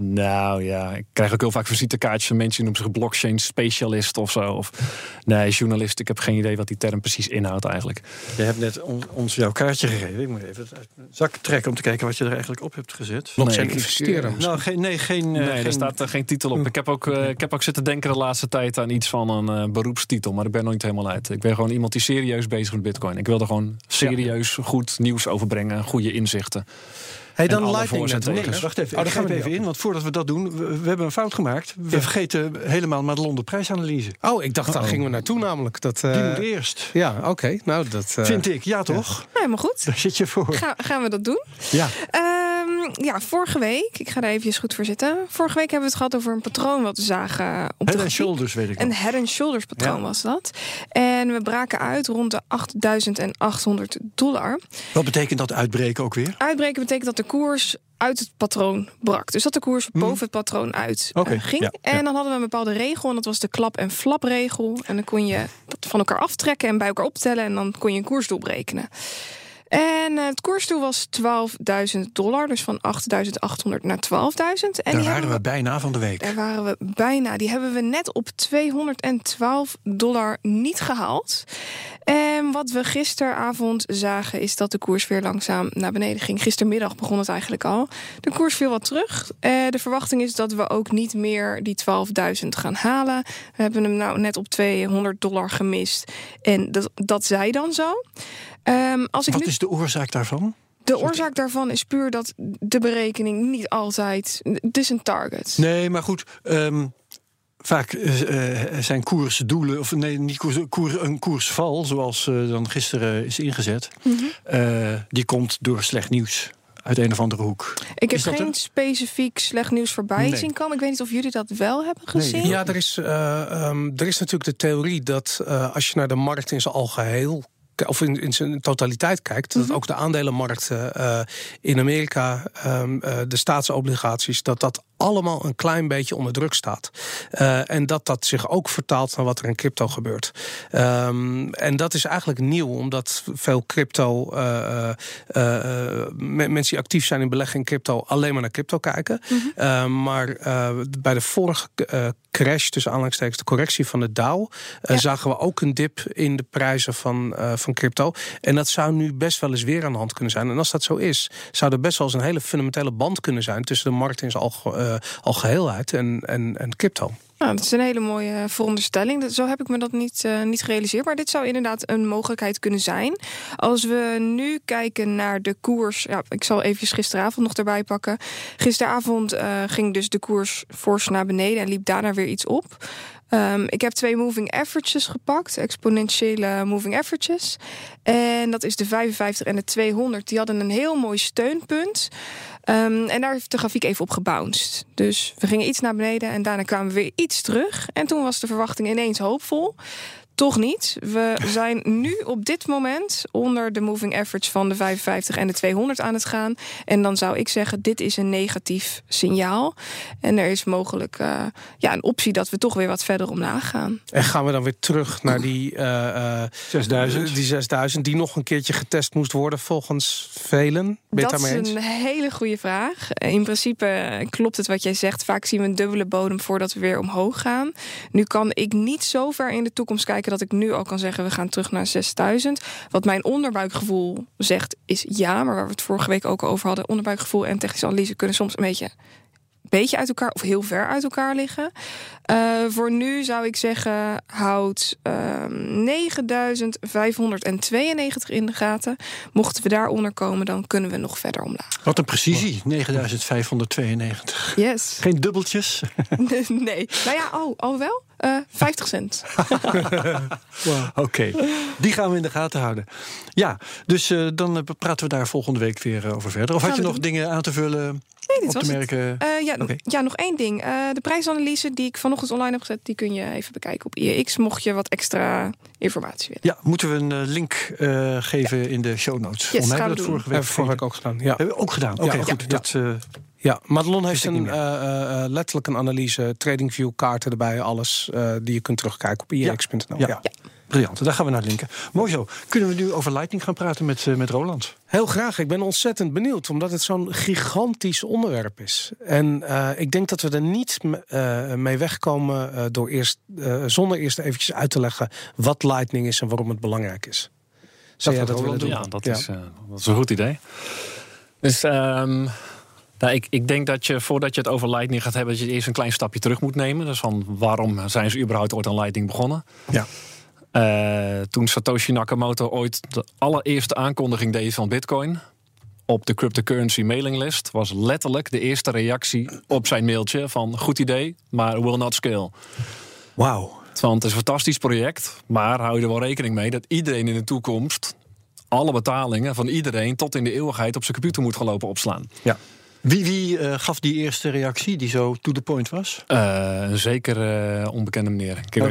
D: Nou ja, ik krijg ook heel vaak visitekaartjes van mensen die noemen zich blockchain specialist of zo. Of nee, journalist. Ik heb geen idee wat die term precies inhoudt eigenlijk.
A: Je hebt net ons jouw kaartje gegeven. Ik moet even het zak trekken om te kijken wat je er eigenlijk op hebt gezet.
B: Blockchain nee, investeren.
A: Nou, geen, nee, geen,
D: nee,
A: geen...
D: er staat er geen titel op. Ik heb, ook, uh, ik heb ook zitten denken de laatste tijd aan iets van een uh, beroepstitel, maar ik ben nog niet helemaal uit. Ik ben gewoon iemand die serieus bezig is met Bitcoin. Ik wilde gewoon serieus goed nieuws overbrengen, goede inzichten.
B: Hey, dan Lightning Network.
A: wacht even, oh, daar gaan we even in. Want voordat we dat doen, we, hebben een fout gemaakt. We vergeten helemaal maar de Londen prijsanalyse.
B: Oh, ik dacht, daar gingen we naartoe namelijk. Dat,
A: uh... Die moet eerst.
B: Ja, oké. Nou, dat...
A: Uh... Vind ik, ja toch? Ja.
C: Helemaal goed.
A: Daar zit je voor.
C: Ga, gaan we dat doen?
A: Ja.
C: Um, ja, vorige week, ik ga er even goed voor zitten. Vorige week hebben we het gehad over een patroon wat we zagen op
A: Head and Shoulders, weet ik
C: Een Head and Shoulders patroon ja. was dat. En we braken uit rond de 8800 dollar.
A: Wat betekent dat uitbreken ook weer?
C: Uitbreken betekent dat de koers uit het patroon brak. Dus dat de koers hmm. boven het patroon uit
A: okay,
C: uh, ging.
A: Ja,
C: en dan hadden we een bepaalde regel. En dat was de klap- en flapregel. En dan kon je dat van elkaar aftrekken en bij elkaar optellen. En dan kon je een koers doorberekenen. En uh, het koersdoel was 12.000 dollar, dus van 8.800 naar 12.000. En
A: daar waren we, we bijna van de week.
C: Daar waren we bijna. Die hebben we net op 212 dollar niet gehaald. En wat we gisteravond zagen is dat de koers weer langzaam naar beneden ging. Gistermiddag begon het eigenlijk al. De koers viel wat terug. Uh, de verwachting is dat we ook niet meer die 12.000 gaan halen. We hebben hem nou net op 200 dollar gemist. En dat, dat zij dan zo.
A: Um, als ik Wat nu... is de oorzaak daarvan?
C: De oorzaak daarvan is puur dat de berekening niet altijd. Het is een target.
A: Nee, maar goed. Um, vaak uh, zijn koersdoelen, of nee, niet koers, koer, een koersval, zoals uh, dan gisteren is ingezet. Mm -hmm. die komt door slecht nieuws uit een of andere hoek.
C: Ik heb geen specifiek slecht nieuws voorbij nee. zien komen. Ik weet niet of jullie dat wel hebben gezien.
B: Nee. Ja, er is, uh, um, er is natuurlijk de theorie dat uh, als je naar de markt in zijn algeheel of in, in zijn totaliteit kijkt, dat mhm. ook de aandelenmarkten uh, in Amerika, um, uh, de staatsobligaties, dat dat allemaal een klein beetje onder druk staat. Uh, en dat dat zich ook vertaalt naar wat er in crypto gebeurt. Um, en dat is eigenlijk nieuw, omdat veel crypto uh, uh, mensen die actief zijn in beleggen in crypto alleen maar naar crypto kijken. Mm -hmm. maar bij de vorige crash, tussen aanhalingstekens de correctie van de Dow, ja. zagen we ook een dip in de prijzen van, van crypto. En dat zou nu best wel eens weer aan de hand kunnen zijn. En als dat zo is, zou er best wel eens een hele fundamentele band kunnen zijn tussen de markt in zijn algemeen uh, al geheel uit en, en, en crypto.
C: Nou, dat is een hele mooie veronderstelling. Dat- Zo heb ik me dat niet, eh, niet gerealiseerd. Maar dit zou inderdaad een mogelijkheid kunnen zijn. Als we nu kijken naar de koers. Ja, ik zal even gisteravond nog erbij pakken. Gisteravond eh, ging dus de koers fors naar beneden en liep daarna weer iets op. Ehm, ik heb twee moving averages gepakt, exponentiële moving averages. En dat is de 55 en de 200. Die hadden een heel mooi steunpunt. Ehm, en daar heeft de grafiek even op gebounced. Dus we gingen iets naar beneden en daarna kwamen we weer iets terug. En toen was de verwachting ineens hoopvol. Toch niet. We zijn nu op dit moment onder de moving average van de 55 en de 200 aan het gaan. En dan zou ik zeggen, dit is een negatief signaal. En er is mogelijk eh, ja, een optie dat we toch weer wat verder omlaag gaan.
B: En gaan we dan weer terug naar die, eh, eh,
A: 6000.
B: die 6000, die nog een keertje getest moest worden volgens velen?
C: Dat is een hele goede vraag. Eh, In principe eh, klopt het wat jij zegt. Vaak zien we een dubbele bodem voordat we weer omhoog gaan. Nu kan ik niet zo ver in de toekomst kijken dat ik nu al kan zeggen we gaan terug naar 6000. Wat mijn onderbuikgevoel zegt is ja, maar waar we het vorige week ook over hadden, onderbuikgevoel en technische analyse kunnen soms een beetje beetje uit elkaar of heel ver uit elkaar liggen. Eh, voor nu zou ik zeggen, houd ehm 9592 in de gaten. Mochten we daaronder komen, dan kunnen we nog verder omlaag.
A: Wat een precisie, 9592.
C: Yes.
A: Geen dubbeltjes.
C: nee. Nou ja, oh, oh wel? Eh 50 cent.
A: Oké, die gaan we in de gaten houden. Ja, dus eh, dan eh, praten we daar volgende week weer eh, over verder. Of had je nog
C: doen.
A: dingen aan te vullen,
C: Nee, dit
A: op
C: was
A: te
C: het.
A: merken?
C: Eh, ja, ja, nog één ding. Eh, de prijsanalyse die ik vanochtend online heb gezet, die kun je even bekijken op IEX. Mocht je wat extra informatie willen.
A: Ja, moeten we een eh, link eh, geven in de show notes?
C: Gaan
A: hebben we dat vorige week,
B: vorige week ook gedaan. Ja.
A: Hebben we ook gedaan. Oké,
B: Ja,
A: goed.
B: ja.
A: Dat, eh,
B: Ja, Madelon heeft een, eh, eh, eh, letterlijk een analyse, TradingView, kaarten erbij, alles eh, die je kunt terugkijken op iex.nl.
A: Ja.
B: Ja.
A: Briljant, daar gaan we naar linken. Mooi zo. Kunnen we nu over Lightning gaan praten met, eh, met Roland?
B: Heel graag. Ik ben ontzettend benieuwd, omdat het zo'n gigantisch onderwerp is. En eh, ik denk dat we er niet eh, mee wegkomen eh, door eerst, eh, zonder eerst eventjes uit te leggen wat Lightning is en waarom het belangrijk is. Zou jij
A: gaat
B: dat willen
A: Roland
B: doen?
D: Ja, dat, Is, eh, dat is een goed idee. Dus ehm, nou, ik, ik denk dat je voordat je het over Lightning gaat hebben, dat je eerst een klein stapje terug moet nemen. Dus van waarom zijn ze überhaupt ooit aan Lightning begonnen?
B: Ja.
D: Eh, toen Satoshi Nakamoto ooit de allereerste aankondiging deed van Bitcoin op de cryptocurrency mailinglist, was letterlijk de eerste reactie op zijn mailtje van goed idee, maar will not scale.
A: Wauw.
D: Want het is een fantastisch project, maar hou je er wel rekening mee dat iedereen in de toekomst alle betalingen van iedereen tot in de eeuwigheid op zijn computer moet gaan lopen opslaan.
A: Wie, wie eh, gaf die eerste reactie die zo to the point was?
D: Eh, een zeker eh, onbekende meneer. Ik, ik-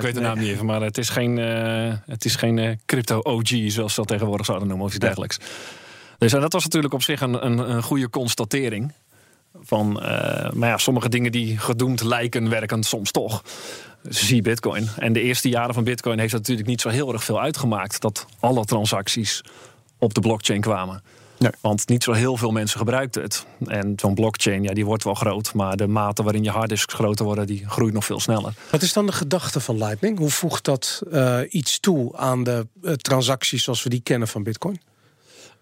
D: weet de naam
A: nee.
D: niet even, maar het is geen, eh, het is geen eh, crypto OG, zoals ze dat tegenwoordig zouden noemen, of iets dergelijks. Dus dat was natuurlijk op zich een, een, een goede constatering. Van, eh, maar ja, sommige dingen die gedoemd lijken, werken soms toch. Zie Bitcoin. En de eerste jaren van Bitcoin heeft dat natuurlijk niet zo heel erg veel uitgemaakt dat alle transacties op de blockchain kwamen.
A: Nee.
D: Want niet zo heel veel mensen gebruikten het. En zo'n blockchain, ja, die wordt wel groot, maar de mate waarin je harddisks groter worden, die groeit nog veel sneller.
B: Wat is dan de gedachte van Lightning? Hoe voegt dat eh, iets toe aan de eh, transacties zoals we die kennen van Bitcoin?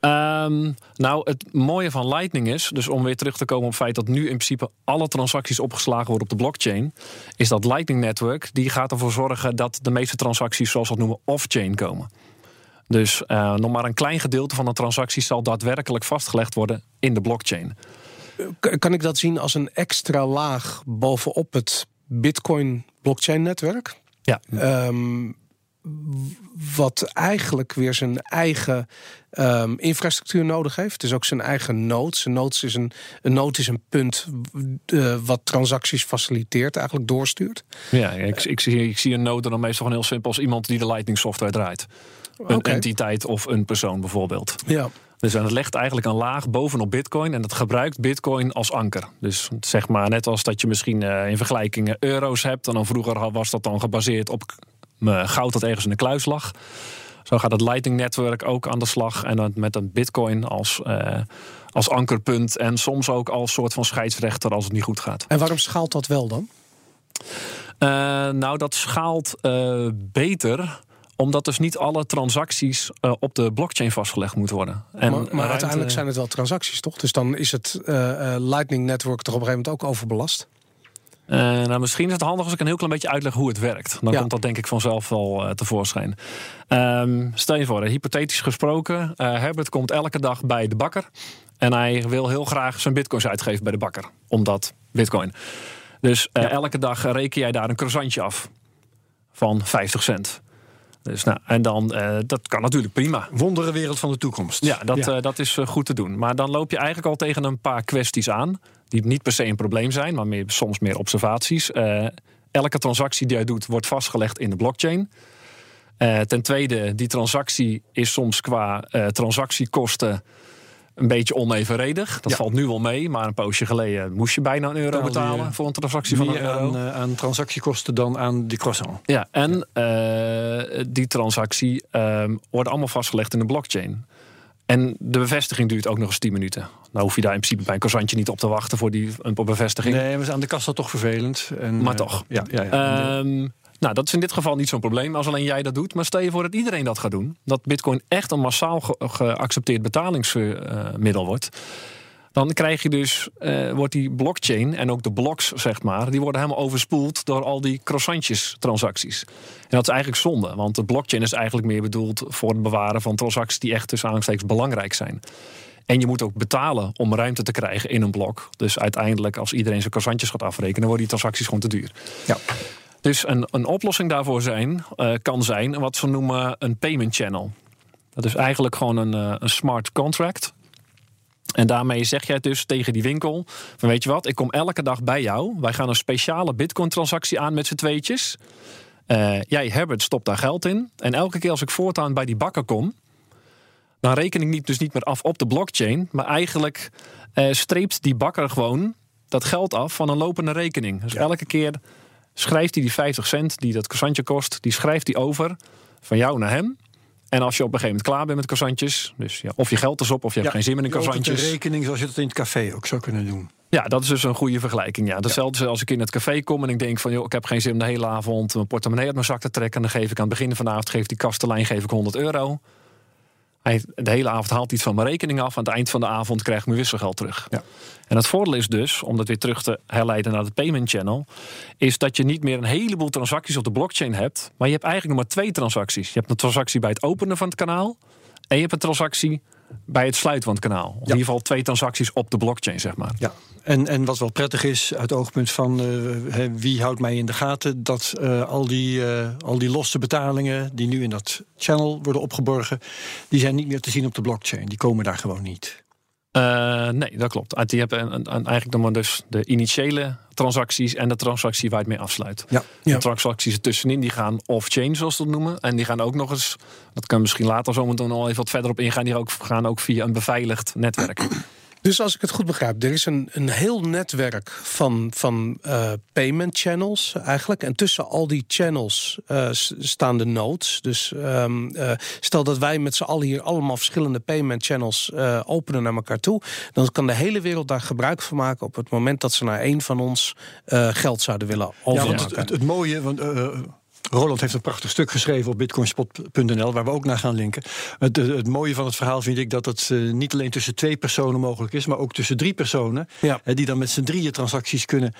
D: Ehm, nou, het mooie van Lightning is, dus om weer terug te komen op het feit dat nu in principe alle transacties opgeslagen worden op de blockchain, is dat Lightning Network die gaat ervoor zorgen dat de meeste transacties, zoals we het noemen, off-chain komen. Dus eh, nog maar een klein gedeelte van de transacties zal daadwerkelijk vastgelegd worden in de blockchain.
B: Kan ik dat zien als een extra laag bovenop het Bitcoin blockchain netwerk?
D: Ja.
B: Ehm, wat eigenlijk weer zijn eigen ehm, infrastructuur nodig heeft. Dus ook zijn eigen nodes. Een node is een, een, node is een punt eh, wat transacties faciliteert, eigenlijk doorstuurt.
D: Ja, ik, ik, zie, ik zie een node dan meestal gewoon heel simpel als iemand die de Lightning software draait. Een entiteit of een persoon bijvoorbeeld.
B: Ja.
D: Dus het legt eigenlijk een laag bovenop Bitcoin en dat gebruikt Bitcoin als anker. Dus zeg maar net als dat je misschien eh, in vergelijking eh, euro's hebt. En dan vroeger was dat dan gebaseerd op goud dat ergens in de kluis lag. Zo gaat het Lightning Network ook aan de slag. En dan met een Bitcoin als, eh, als ankerpunt. En soms ook als soort van scheidsrechter als het niet goed gaat.
B: En waarom schaalt dat wel dan?
D: Nou, dat schaalt beter omdat dus niet alle transacties eh, op de blockchain vastgelegd moeten worden. En
B: maar maar
D: ruimte-
B: uiteindelijk zijn het wel transacties, toch? Dus dan is het eh, eh, Lightning Network toch op een gegeven moment ook overbelast?
D: Uh, nou, misschien is het handig als ik een heel klein beetje uitleg hoe het werkt. Dan
B: Ja.
D: komt dat denk ik vanzelf wel tevoorschijn. Ehm, stel je voor, hypothetisch gesproken, Herbert komt elke dag bij de bakker. En hij wil heel graag zijn bitcoins uitgeven bij de bakker. Omdat bitcoin. Dus elke dag reken jij daar een croissantje af. Van 50 cent. Dus nou, en dan, eh, dat kan natuurlijk prima.
A: Wonderenwereld van de toekomst.
D: Ja, dat, eh, dat is eh, goed te doen. Maar dan loop je eigenlijk al tegen een paar kwesties aan. Die niet per se een probleem zijn, maar meer, soms meer observaties. Eh, elke transactie die jij doet, wordt vastgelegd in de blockchain. Eh, ten tweede, die transactie is soms qua eh, transactiekosten een beetje onevenredig. Dat
A: Ja.
D: valt nu wel mee, maar een poosje geleden moest je bijna een euro betalen voor een transactie van een euro.
A: aan, eh, aan transactiekosten dan aan die croissant.
D: Ja, en eh, die transactie ehm, wordt allemaal vastgelegd in de blockchain. En de bevestiging duurt ook nog eens 10 minuten. Nou hoef je daar in principe bij een croissantje niet op te wachten voor die een bevestiging.
A: Nee, maar aan de kassa toch vervelend. En,
D: Maar
A: eh,
D: toch.
A: Ja, ja, ja.
D: Ehm, nou, dat is in dit geval niet zo'n probleem als alleen jij dat doet. Maar stel je voor dat iedereen dat gaat doen. Dat Bitcoin echt een massaal ge- geaccepteerd betalingsmiddel wordt. Dan krijg je dus, eh, wordt die blockchain en ook de blocks, zeg maar, die worden helemaal overspoeld door al die croissantjes transacties. En dat is eigenlijk zonde, want de blockchain is eigenlijk meer bedoeld voor het bewaren van transacties die echt tussen aanhalingstekens belangrijk zijn. En je moet ook betalen om ruimte te krijgen in een blok. Dus uiteindelijk, als iedereen zijn croissantjes gaat afrekenen, worden die transacties gewoon te duur.
A: ja.
D: Dus een, een oplossing daarvoor zijn, eh, kan zijn wat ze noemen een payment channel. Dat is eigenlijk gewoon een, eh, een smart contract. En daarmee zeg jij dus tegen die winkel: van weet je wat, ik kom elke dag bij jou. Wij gaan een speciale Bitcoin-transactie aan met z'n tweetjes. Eh, jij, Herbert, stopt daar geld in. En elke keer als ik voortaan bij die bakker kom, dan reken ik niet, dus niet meer af op de blockchain. Maar eigenlijk eh, streept die bakker gewoon dat geld af van een lopende rekening. Dus elke keer schrijft hij die 50 cent die dat croissantje kost, die schrijft hij over van jou naar hem. En als je op een gegeven moment klaar bent met croissantjes, dus ja, of je geld is op of je hebt geen zin meer in croissantjes.
A: een rekening zoals je dat in het café ook zou kunnen doen.
D: Ja, dat is dus een goede vergelijking. Ja. Datzelfde als ik in het café kom en ik denk van... joh, ik heb geen zin om de hele avond mijn portemonnee uit mijn zak te trekken. En dan geef ik aan het begin van de avond, geeft die kastelein geef ik 100 euro. Hij, de hele avond haalt iets van mijn rekening af. Aan het eind van de avond krijg ik mijn wisselgeld terug.
A: Ja.
D: En het voordeel is dus, om dat weer terug te herleiden naar het payment channel... is dat je niet meer een heleboel transacties op de blockchain hebt... maar je hebt eigenlijk nog maar twee transacties. Je hebt een transactie bij het openen van het kanaal... en je hebt een transactie bij het sluiten van het kanaal. In ieder geval twee transacties op de blockchain, zeg maar.
A: Ja. En, en wat wel prettig is, uit het oogpunt van eh, wie houdt mij in de gaten, dat eh, al, die, eh, al die losse betalingen die nu in dat channel worden opgeborgen, die zijn niet meer te zien op de blockchain. Die komen daar gewoon niet.
D: Eh, nee, dat klopt. Ah, Die hebben een, eigenlijk nog maar dus de initiële transacties en de transactie waar het mee afsluit.
A: Ja.
D: De transacties ertussenin die gaan off-chain, zoals ze dat noemen. En die gaan ook nog eens, dat kan misschien later zo meteen nog even wat verder op ingaan, die ook, gaan ook via een beveiligd netwerk.
B: Dus als ik het goed begrijp, er is een, een heel netwerk van, van eh, payment channels eigenlijk. En tussen al die channels eh, staan de nodes. Dus ehm, eh, stel dat wij met z'n allen hier allemaal verschillende payment channels openen naar elkaar toe. Dan kan de hele wereld daar gebruik van maken op het moment dat ze naar een van ons geld zouden willen
A: Ja, want
B: overmaken.
A: het, het, het mooie, want Roland heeft een prachtig stuk geschreven op bitcoinspot.nl, waar we ook naar gaan linken. Het, het, het mooie van het verhaal vind ik dat het eh, niet alleen tussen twee personen mogelijk is, maar ook tussen drie personen.
B: Ja.
A: eh, die dan met z'n drieën transacties kunnen.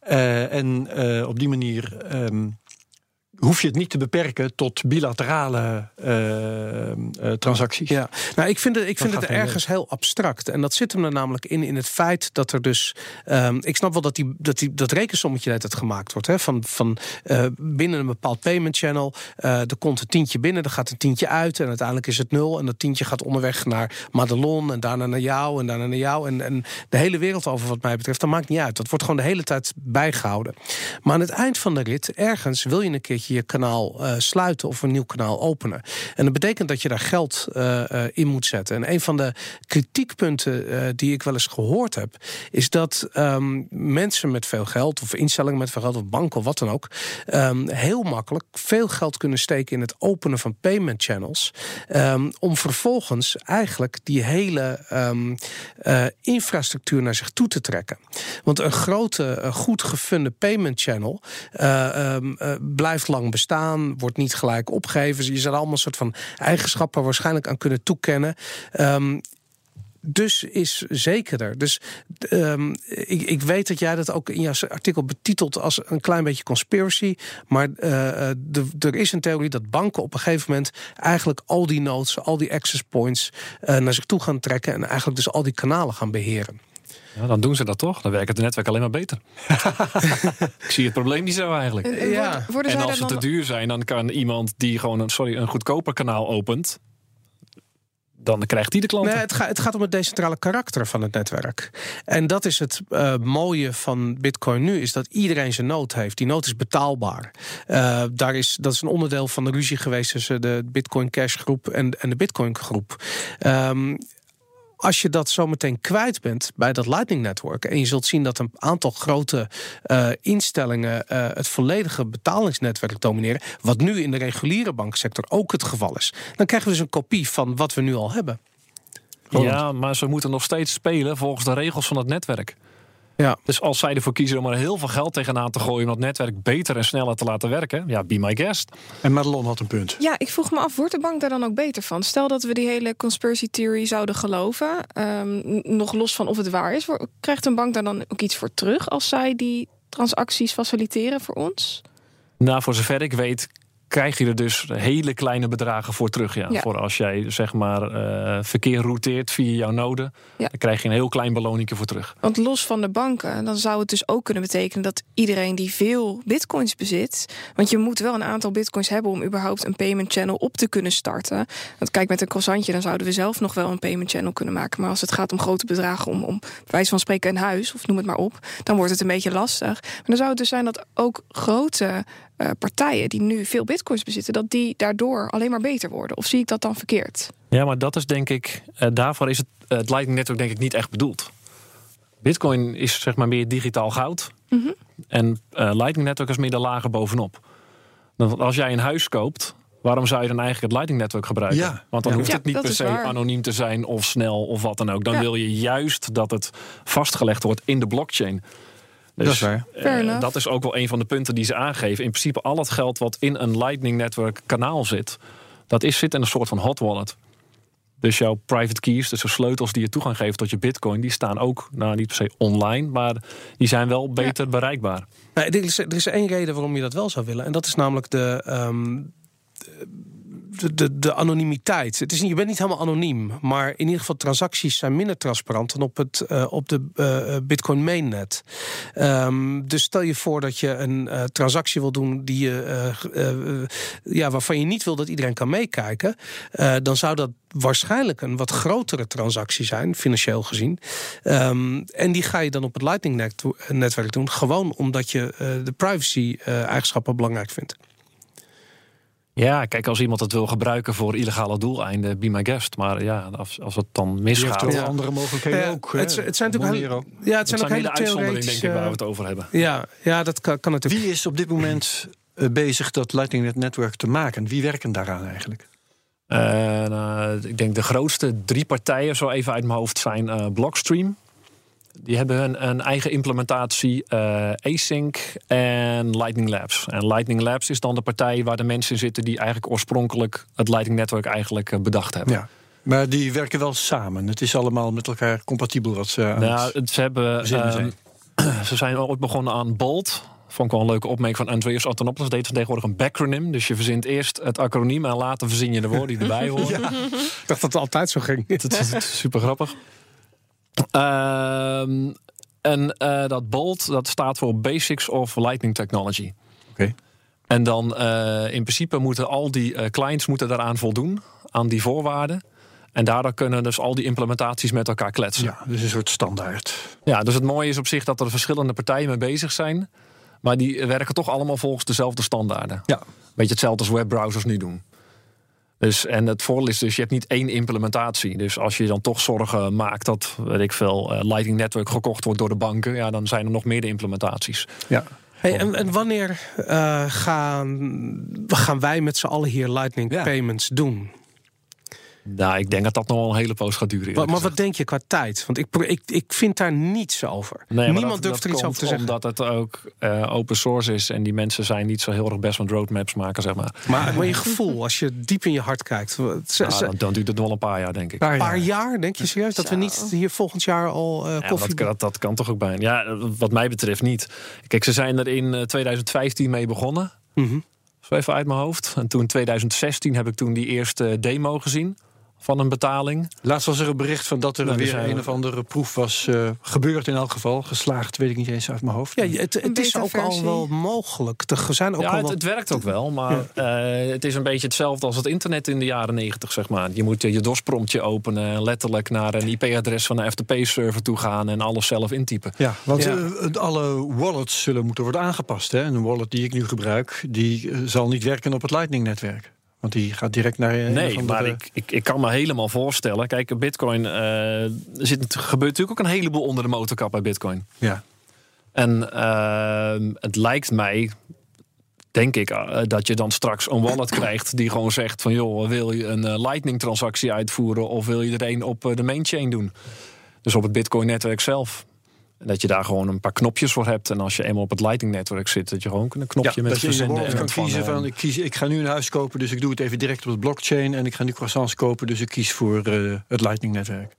A: Eh, en eh, op die manier ehm, hoef je het niet te beperken tot bilaterale eh, eh, transacties.
B: Ja, nou, ik vind het, ik vind het ergens heel abstract. En dat zit hem er namelijk in, in het feit dat er dus. ehm, ik snap wel dat, die, dat, die, dat rekensommetje dat het gemaakt wordt. Hè, van van eh, binnen een bepaald payment channel. er komt een tientje binnen, er gaat een tientje uit. En uiteindelijk is het nul. En dat tientje gaat onderweg naar Madelon. En daarna naar jou. En daarna naar jou. En, en de hele wereld over, wat mij betreft. Dat maakt niet uit. Dat wordt gewoon de hele tijd bijgehouden. Maar aan het eind van de rit, ergens wil je een keertje je kanaal eh, sluiten of een nieuw kanaal openen. En dat betekent dat je daar geld eh, eh, in moet zetten. En een van de kritiekpunten die ik wel eens gehoord heb, is dat ehm, mensen met veel geld, of instellingen met veel geld, of banken of wat dan ook, ehm, heel makkelijk veel geld kunnen steken in het openen van payment channels. ehm, om vervolgens eigenlijk die hele infrastructuur naar zich toe te trekken. Want een grote, goed gefunde payment channel blijft lang bestaan, wordt niet gelijk opgegeven. Je zal allemaal soort van eigenschappen waarschijnlijk aan kunnen toekennen. Ehm, dus is zekerder. Dus um, ik, ik, weet dat jij dat ook in jouw artikel betitelt als een klein beetje conspiracy. Maar uh, de, er is een theorie dat banken op een gegeven moment eigenlijk al die nodes, al die access points uh, naar zich toe gaan trekken. En eigenlijk dus al die kanalen gaan beheren.
D: Ja, dan doen ze dat toch? Dan werkt het netwerk alleen maar beter. ik zie het probleem niet zo eigenlijk.
C: En, ja.
D: en als ze te duur zijn, dan kan iemand die gewoon een, sorry, een goedkoper kanaal opent dan krijgt hij de klanten.
B: Nee, het, gaat, het gaat om het decentrale karakter van het netwerk. En dat is het uh, mooie van Bitcoin nu, is dat iedereen zijn nood heeft. Die nood is betaalbaar. Uh, daar is, dat is een onderdeel van de ruzie geweest tussen de Bitcoin Cash groep en, en de Bitcoin groep. Um, als je dat zometeen kwijt bent bij dat Lightning Network. en je zult zien dat een aantal grote uh, instellingen uh, het volledige betalingsnetwerk domineren. wat nu in de reguliere banksector ook het geval is. dan krijgen we dus een kopie van wat we nu al hebben.
D: Ja, maar ze moeten nog steeds spelen volgens de regels van het netwerk. Ja. Dus als zij ervoor kiezen om er heel veel geld tegenaan te gooien... om dat netwerk beter en sneller te laten werken, ja, be my guest.
A: En Madelon had een punt.
C: Ja, ik vroeg me af, wordt de bank daar dan ook beter van? Stel dat we die hele conspiracy theory zouden geloven... Um, nog los van of het waar is... krijgt een bank daar dan ook iets voor terug... als zij die transacties faciliteren voor ons?
D: Nou, voor zover ik weet krijg je er dus hele kleine bedragen voor terug. Ja. Voor als jij zeg maar uh, verkeer routeert via jouw node, dan krijg je een heel klein beloningje voor terug.
C: Want los van de banken, dan zou het dus ook kunnen betekenen dat iedereen die veel bitcoins bezit, want je moet wel een aantal bitcoins hebben om überhaupt een payment channel op te kunnen starten. Want kijk, met een croissantje, dan zouden we zelf nog wel een payment channel kunnen maken. Maar als het gaat om grote bedragen, om, om wijze van spreken een huis, of noem het maar op, dan wordt het een beetje lastig. Maar dan zou het dus zijn dat ook grote uh, partijen die nu veel bitcoins bezitten, dat die daardoor alleen maar beter worden? Of zie ik dat dan verkeerd?
D: Ja, maar dat is denk ik, uh, daarvoor is het, uh, het Lightning Network denk ik niet echt bedoeld. Bitcoin is zeg maar meer digitaal goud. Mm -hmm. En Lightning Network is meer de lager bovenop. Want als jij een huis koopt, waarom zou je dan eigenlijk het Lightning Network gebruiken? Ja. Want dan ja. hoeft het niet per se anoniem te zijn of snel of wat dan ook. Dan ja. wil je juist dat het vastgelegd wordt in de blockchain. Dus, dat is waar. Uh, dat is ook wel een van de punten die ze aangeven. In principe al het geld wat in een Lightning Network kanaal zit, dat is, zit in een soort van hot wallet. Dus jouw private keys, dus de sleutels die je toegang geeft tot je bitcoin, die staan ook, nou niet per se online, maar die zijn wel beter bereikbaar.
B: Nee, er, is, er is één reden waarom je dat wel zou willen. En dat is namelijk de, um, de de, de, anonimiteit. Het is je bent niet helemaal anoniem, maar in ieder geval transacties zijn minder transparant dan op, het, uh, op de uh, Bitcoin mainnet. Um, dus stel je voor dat je een transactie wil doen die je, ja, waarvan je niet wil dat iedereen kan meekijken, dan zou dat waarschijnlijk een wat grotere transactie zijn, financieel gezien. Um, en die ga je dan op het Lightning-netwerk doen, gewoon omdat je de privacy-eigenschappen belangrijk vindt.
D: Ja, kijk, als iemand het wil gebruiken voor illegale doeleinden, be my guest. Maar ja, als, als het dan misgaat...
A: Je hebt andere mogelijkheden ja, ook.
B: Het, het, zijn natuurlijk heel, ja, het zijn, ook hele uitzonderingen,
D: denk ik, waar we het over hebben.
B: Ja, ja dat kan, kan natuurlijk.
A: Wie is op dit moment uh, bezig dat Lightning Network te maken? Wie werken daaraan eigenlijk?
D: Uh, nou, ik denk de grootste drie partijen, zo even uit mijn hoofd, zijn uh, Blockstream. Die hebben hun een eigen implementatie, uh, Async en Lightning Labs. En Lightning Labs is dan de partij waar de mensen zitten die eigenlijk oorspronkelijk het Lightning Network eigenlijk eh, bedacht hebben.
A: Ja. Maar die werken wel samen. Het is allemaal met elkaar compatibel wat ze.
D: Nou, ze hebben. Uh, ze zijn ooit begonnen aan Bolt. Vond ik wel een leuke opmerking van Andreas Antonopoulos. Deed tegenwoordig een backronym. Dus je verzint eerst het acroniem en later verzin je de woorden die erbij horen. ja.
B: Ik dacht dat het altijd zo ging.
D: Dat is super grappig. Uh, en uh, dat BOLT, dat staat voor Basics of Lightning Technology.
A: Oké.
D: En dan uh, in principe moeten al die uh, clients moeten daaraan voldoen, aan die voorwaarden. En daardoor kunnen dus al die implementaties met elkaar kletsen.
A: Ja, dus een soort standaard.
D: Ja, dus het mooie is op zich dat er verschillende partijen mee bezig zijn. Maar die werken toch allemaal volgens dezelfde standaarden.
A: Ja.
D: Beetje hetzelfde als webbrowsers nu doen. Dus, en het voordeel is dus, je hebt niet één implementatie. Dus als je dan toch zorgen maakt dat, weet ik veel, uh, Lightning Network gekocht wordt door de banken, ja, dan zijn er nog meer implementaties.
B: Ja. Hey, en, en, wanneer uh, gaan, gaan wij met z'n allen hier Lightning Payments doen?
D: Nou, ik denk dat dat nog wel een hele poos gaat duren.
B: Maar, wat denk je qua tijd? Want ik, ik, ik vind daar niets over.
D: Nee,
B: Niemand
D: dat-
B: durft
D: dat
B: er iets over te zeggen.
D: Omdat het ook eh, open source is en die mensen zijn niet zo heel erg best van roadmaps maken, zeg maar.
B: Maar, maar je gevoel, als je diep in je hart kijkt. wat- ze-
D: Nou, dan, dan duurt het nog wel een paar jaar, denk ik.
B: Een paar jaar, denk je serieus? Dat we niet hier volgend jaar al eh
D: Ja,
B: koffie...
D: dat, dat, dat kan toch ook bijna. Ja, wat mij betreft niet. Kijk, ze zijn er in eh, 2015 mee begonnen.
B: Mhm.
D: Zo even uit mijn hoofd. En toen in 2016 heb ik toen die eerste demo gezien van een betaling.
A: Laatst was er een bericht van dat er
D: Nou, er
A: weer
D: zijn-
A: een of andere proef was eh, gebeurd in elk geval. Geslaagd, weet ik niet eens uit mijn hoofd.
B: Ja, het, het is ook al wel mogelijk. Er zijn ook
D: ja,
B: al
D: het,
B: wel...
D: het werkt ook wel, maar eh, het is een beetje hetzelfde als het internet in de jaren 90, zeg maar. Je moet eh, je DOS-promptje openen en letterlijk naar een IP-adres van een FTP-server toe gaan en alles zelf intypen.
A: Ja, want
B: Ja.
A: eh, alle wallets zullen moeten worden aangepast. Hè? En een wallet die ik nu gebruik, die eh, zal niet werken op het Lightning-netwerk. Want die gaat direct naar eh,
D: Nee,
A: andere-
D: maar ik, ik, ik kan me helemaal voorstellen. Kijk, Bitcoin, er zit, er gebeurt natuurlijk ook een heleboel onder de motorkap bij Bitcoin.
A: Ja.
D: En ehm, het lijkt mij, denk ik, eh, dat je dan straks een wallet krijgt die gewoon zegt van joh, wil je een eh, Lightning transactie uitvoeren of wil je er een op de main chain doen? Dus op het Bitcoin netwerk zelf. Dat je daar gewoon een paar knopjes voor hebt. En als je eenmaal op het Lightning netwerk zit, dat je gewoon een knopje
A: Ja,
D: met
A: dat
D: verzenden
A: wallet kan kiezen van, ik, kies, ik ga nu een huis kopen, dus ik doe het even direct op het blockchain. En ik ga nu croissants kopen, dus ik kies voor eh, het Lightning-netwerk.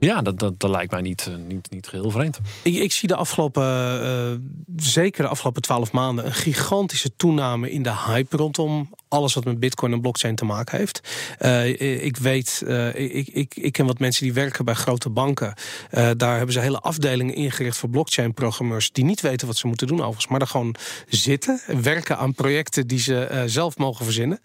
D: Ja, dat, dat, dat lijkt mij niet, eh, niet, niet geheel vreemd.
B: Ik, ik zie de afgelopen, eh, zeker de afgelopen twaalf maanden, een gigantische toename in de hype rondom alles wat met Bitcoin en blockchain te maken heeft. Eh, ik weet, ik, ik, ik ken wat mensen die werken bij grote banken. Daar hebben ze hele afdelingen ingericht voor blockchain-programmeurs die niet weten wat ze moeten doen, overigens, maar daar gewoon zitten, werken aan projecten die ze zelf mogen verzinnen.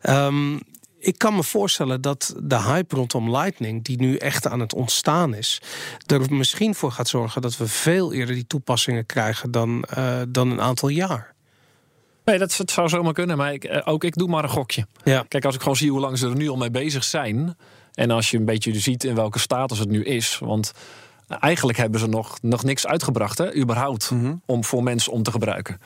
B: Ehm, ik kan me voorstellen dat de hype rondom Lightning, die nu echt aan het ontstaan is, er misschien voor gaat zorgen dat we veel eerder die toepassingen krijgen dan, eh, dan een aantal jaar.
D: Nee, dat, dat zou zomaar kunnen. Maar ik, eh, ook ik doe maar een gokje.
B: Ja.
D: Kijk, als ik gewoon zie hoe lang ze er nu al mee bezig zijn. En als je een beetje ziet in welke status het nu is. Want eigenlijk hebben ze nog, nog niks uitgebracht, hè, überhaupt. Om voor mensen om te gebruiken.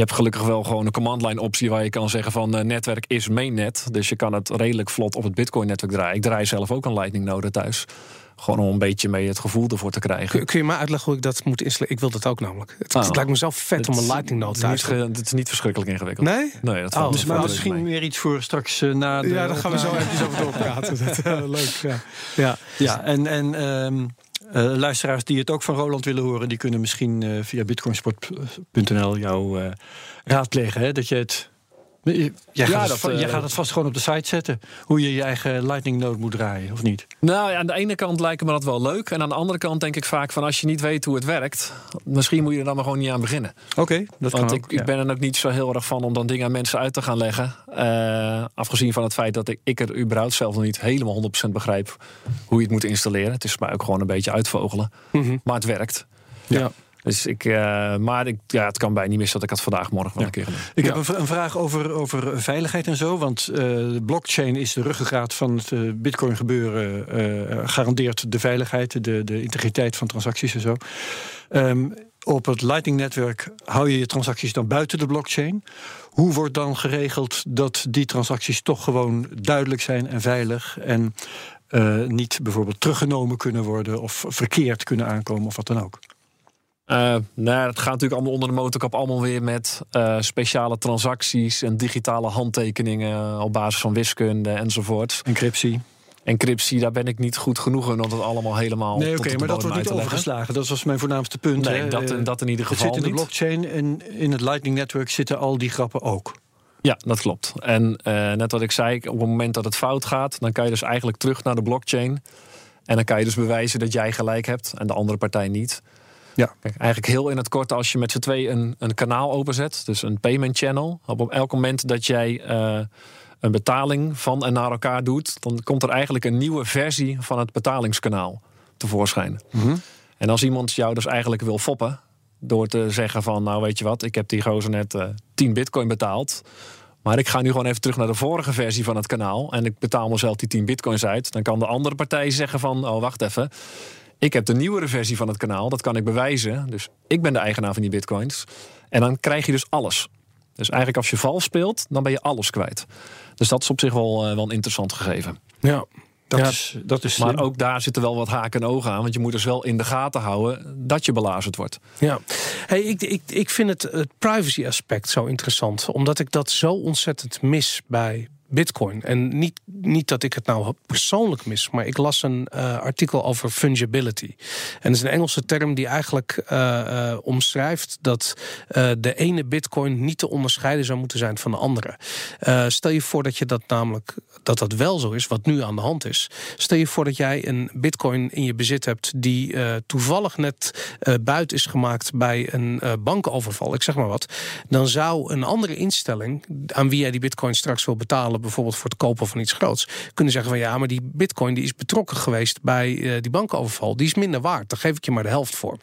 D: Je hebt gelukkig wel gewoon een command line optie waar je kan zeggen van eh, netwerk is mainnet. Dus je kan het redelijk vlot op het Bitcoin netwerk draaien. Ik draai zelf ook een Lightning node thuis. Gewoon om een beetje mee het gevoel ervoor te krijgen.
B: Kun, kun je mij uitleggen hoe ik dat moet installeren? Ik wil dat ook namelijk. Het, het lijkt me zo vet om een Lightning node
D: het is
B: thuis
D: niet
B: te.
D: Het is niet verschrikkelijk ingewikkeld.
B: Nee?
D: Nee, dat
B: Oh, dus
A: Maar
B: maar
A: misschien
D: mee.
A: meer iets voor straks eh, na de
B: Ja, daar gaan we zo even over doorpraten. Dat, eh, leuk, ja. ja.
A: Ja, en, en ehm, eh, luisteraars die het ook van Roland willen horen, die kunnen misschien eh, via bitcoinsport.nl jou eh, raadplegen. Dat je het. Jij, gaat
D: Ja,
A: het
D: dat,
A: va-
D: eh,
A: jij gaat het vast gewoon op de site zetten. Hoe je je eigen Lightning node moet draaien, of niet?
D: Nou ja, aan de ene kant lijkt me dat wel leuk. En aan de andere kant denk ik vaak van als je niet weet hoe het werkt, misschien moet je er dan maar gewoon niet aan beginnen.
A: Oké, dat
D: Want
A: kan
D: ik,
A: ook,
D: ik
A: ja.
D: ben er ook niet zo heel erg van om dan dingen aan mensen uit te gaan leggen. Eh, afgezien van het feit dat ik, ik er überhaupt zelf nog niet helemaal 100% begrijp hoe je het moet installeren. Het is voor mij ook gewoon een beetje uitvogelen.
B: Mhm.
D: Maar het werkt.
B: Ja.
D: Dus ik, eh, maar ik, ja, het kan bij niet missen dat ik het vandaag morgen wel
A: Ja.
D: een keer.
A: Ik
B: Ja.
A: heb een, vra- een vraag over, over veiligheid en zo. Want eh, de blockchain is de ruggengraat van het eh, Bitcoin gebeuren. eh, garandeert de veiligheid, de, de integriteit van transacties en zo. Ehm, op het Lightning-netwerk hou je je transacties dan buiten de blockchain. Hoe wordt dan geregeld dat die transacties toch gewoon duidelijk zijn en veilig en eh, niet bijvoorbeeld teruggenomen kunnen worden of verkeerd kunnen aankomen of wat dan ook?
D: Eh, nou, het gaat natuurlijk allemaal onder de motorkap allemaal weer met eh, speciale transacties en digitale handtekeningen op basis van wiskunde enzovoort.
A: Encryptie.
D: Encryptie, daar ben ik niet goed genoeg in om dat allemaal helemaal.
A: Nee, oké, maar dat wordt niet overgeslagen. Dat was mijn voornaamste punt.
D: Nee,
A: hè.
D: dat,
A: Eh,
D: dat in ieder
A: Het
D: geval
A: zit in de
D: niet.
A: blockchain en in het Lightning-netwerk zitten al die grappen ook.
D: Ja, dat klopt. En net wat ik zei, op het moment dat het fout gaat, dan kan je dus eigenlijk terug naar de blockchain. En dan kan je dus bewijzen dat jij gelijk hebt en de andere partij niet.
A: Ja.
D: Kijk, eigenlijk heel in het kort, als je met z'n twee een, een kanaal openzet, dus een payment channel, op, op elk moment dat jij eh, een betaling van en naar elkaar doet, dan komt er eigenlijk een nieuwe versie van het betalingskanaal tevoorschijn. En als iemand jou dus eigenlijk wil foppen, door te zeggen van, nou weet je wat, ik heb die gozer net eh 10 bitcoin betaald. Maar ik ga nu gewoon even terug naar de vorige versie van het kanaal. En ik betaal mezelf die 10 bitcoins uit. Dan kan de andere partij zeggen van, oh wacht even. Ik heb de nieuwere versie van het kanaal, dat kan ik bewijzen. Dus ik ben de eigenaar van die bitcoins. En dan krijg je dus alles. Dus eigenlijk als je vals speelt, dan ben je alles kwijt. Dus dat is op zich wel, eh, wel een interessant gegeven.
B: Ja.
A: Dat
B: Ja.
A: is, dat is
D: Maar ook daar zitten wel wat haken en ogen aan. Want je moet dus wel in de gaten houden dat je belazerd wordt.
B: Ja, hey, ik, ik, ik vind het, het privacy aspect zo interessant, omdat ik dat zo ontzettend mis bij Bitcoin. En niet, niet dat ik het nou persoonlijk mis, maar ik las een eh, artikel over fungibility. En dat is een Engelse term die eigenlijk eh, eh, omschrijft dat de ene Bitcoin niet te onderscheiden zou moeten zijn van de andere. Stel je voor dat je dat namelijk dat dat wel zo is, wat nu aan de hand is. Stel je voor dat jij een Bitcoin in je bezit hebt die toevallig net buiten is gemaakt bij een bankoverval, ik zeg maar wat. Dan zou een andere instelling aan wie jij die Bitcoin straks wil betalen, bijvoorbeeld voor het kopen van iets groots, kunnen zeggen van ja, maar die Bitcoin die is betrokken geweest bij eh, die bankoverval, die is minder waard. Daar geef ik je maar de helft voor.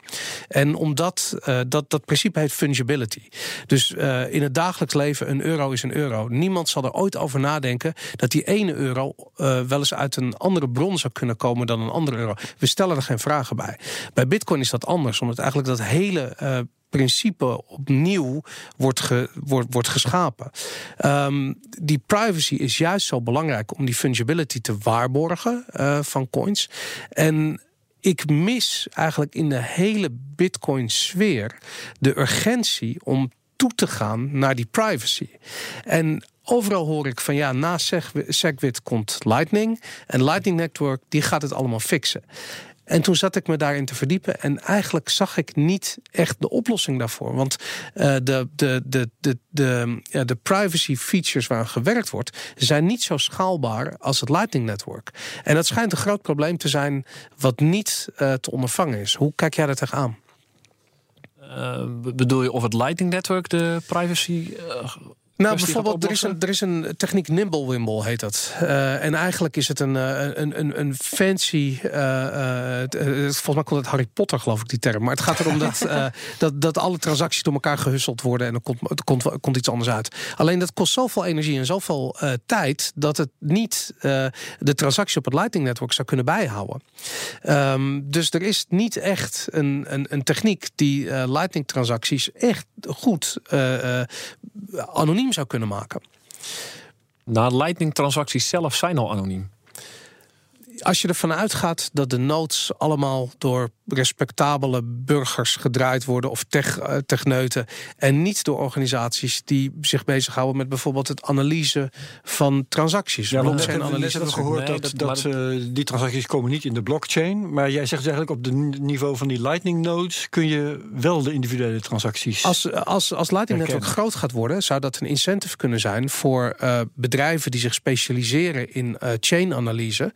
B: En omdat eh, dat, dat principe heet fungibility. Dus eh, in het dagelijks leven, een euro is een euro. Niemand zal er ooit over nadenken dat die ene euro wel eens uit een andere bron zou kunnen komen dan een andere euro. We stellen er geen vragen bij. Bij Bitcoin is dat anders, omdat eigenlijk dat hele. Principe opnieuw wordt, wordt, wordt geschapen. Ehm, die privacy is juist zo belangrijk om die fungibility te waarborgen eh, van coins. En ik mis eigenlijk in de hele Bitcoin-sfeer de urgentie om toe te gaan naar die privacy. En overal hoor ik van ja, na Seg- Segwit komt Lightning. En Lightning Network die gaat het allemaal fixen. En toen zat ik me daarin te verdiepen. En eigenlijk zag ik niet echt de oplossing daarvoor. Want eh, de, de, de, de, de, de privacy features waar gewerkt wordt, zijn niet zo schaalbaar als het Lightning Network. En dat schijnt een groot probleem te zijn, wat niet eh, te ondervangen is. Hoe kijk jij daar tegenaan?
D: Eh, bedoel je of het Lightning Network de privacy...
B: Nou, bijvoorbeeld, er is, een, er is een techniek Nimblewimble, heet dat. Eh, en eigenlijk is het een, eh, een, een, een fancy. eh, volgens mij komt het Harry Potter, geloof ik, die term. Maar het gaat erom dat, dat, dat alle transacties door elkaar gehusseld worden. En er komt, er komt, er komt iets anders uit. Alleen dat kost zoveel energie en zoveel tijd. dat het niet de transactie op het Lightning Network zou kunnen bijhouden. Ehm, dus er is niet echt een, een, een techniek die Lightning transacties echt goed eh, zou kunnen maken.
D: Nou, Lightning transacties zelf zijn al anoniem.
B: Als je ervan uitgaat dat de nodes allemaal door respectabele burgers gedraaid worden of tech, eh, techneuten en niet door organisaties die zich bezighouden met bijvoorbeeld het analyse van transacties.
A: Ja,
B: blockchain analyse,
A: hebben gehoord
D: Nee,
A: dat,
D: dat-
A: dat, eh, die transacties komen niet in de blockchain. Maar jij zegt dus eigenlijk op het niveau van die Lightning nodes kun je wel de individuele transacties.
B: Als, als, als Lightning Network
A: Herkennen.
B: groot gaat worden, zou dat een incentive kunnen zijn voor eh, bedrijven die zich specialiseren in eh, chain-analyse,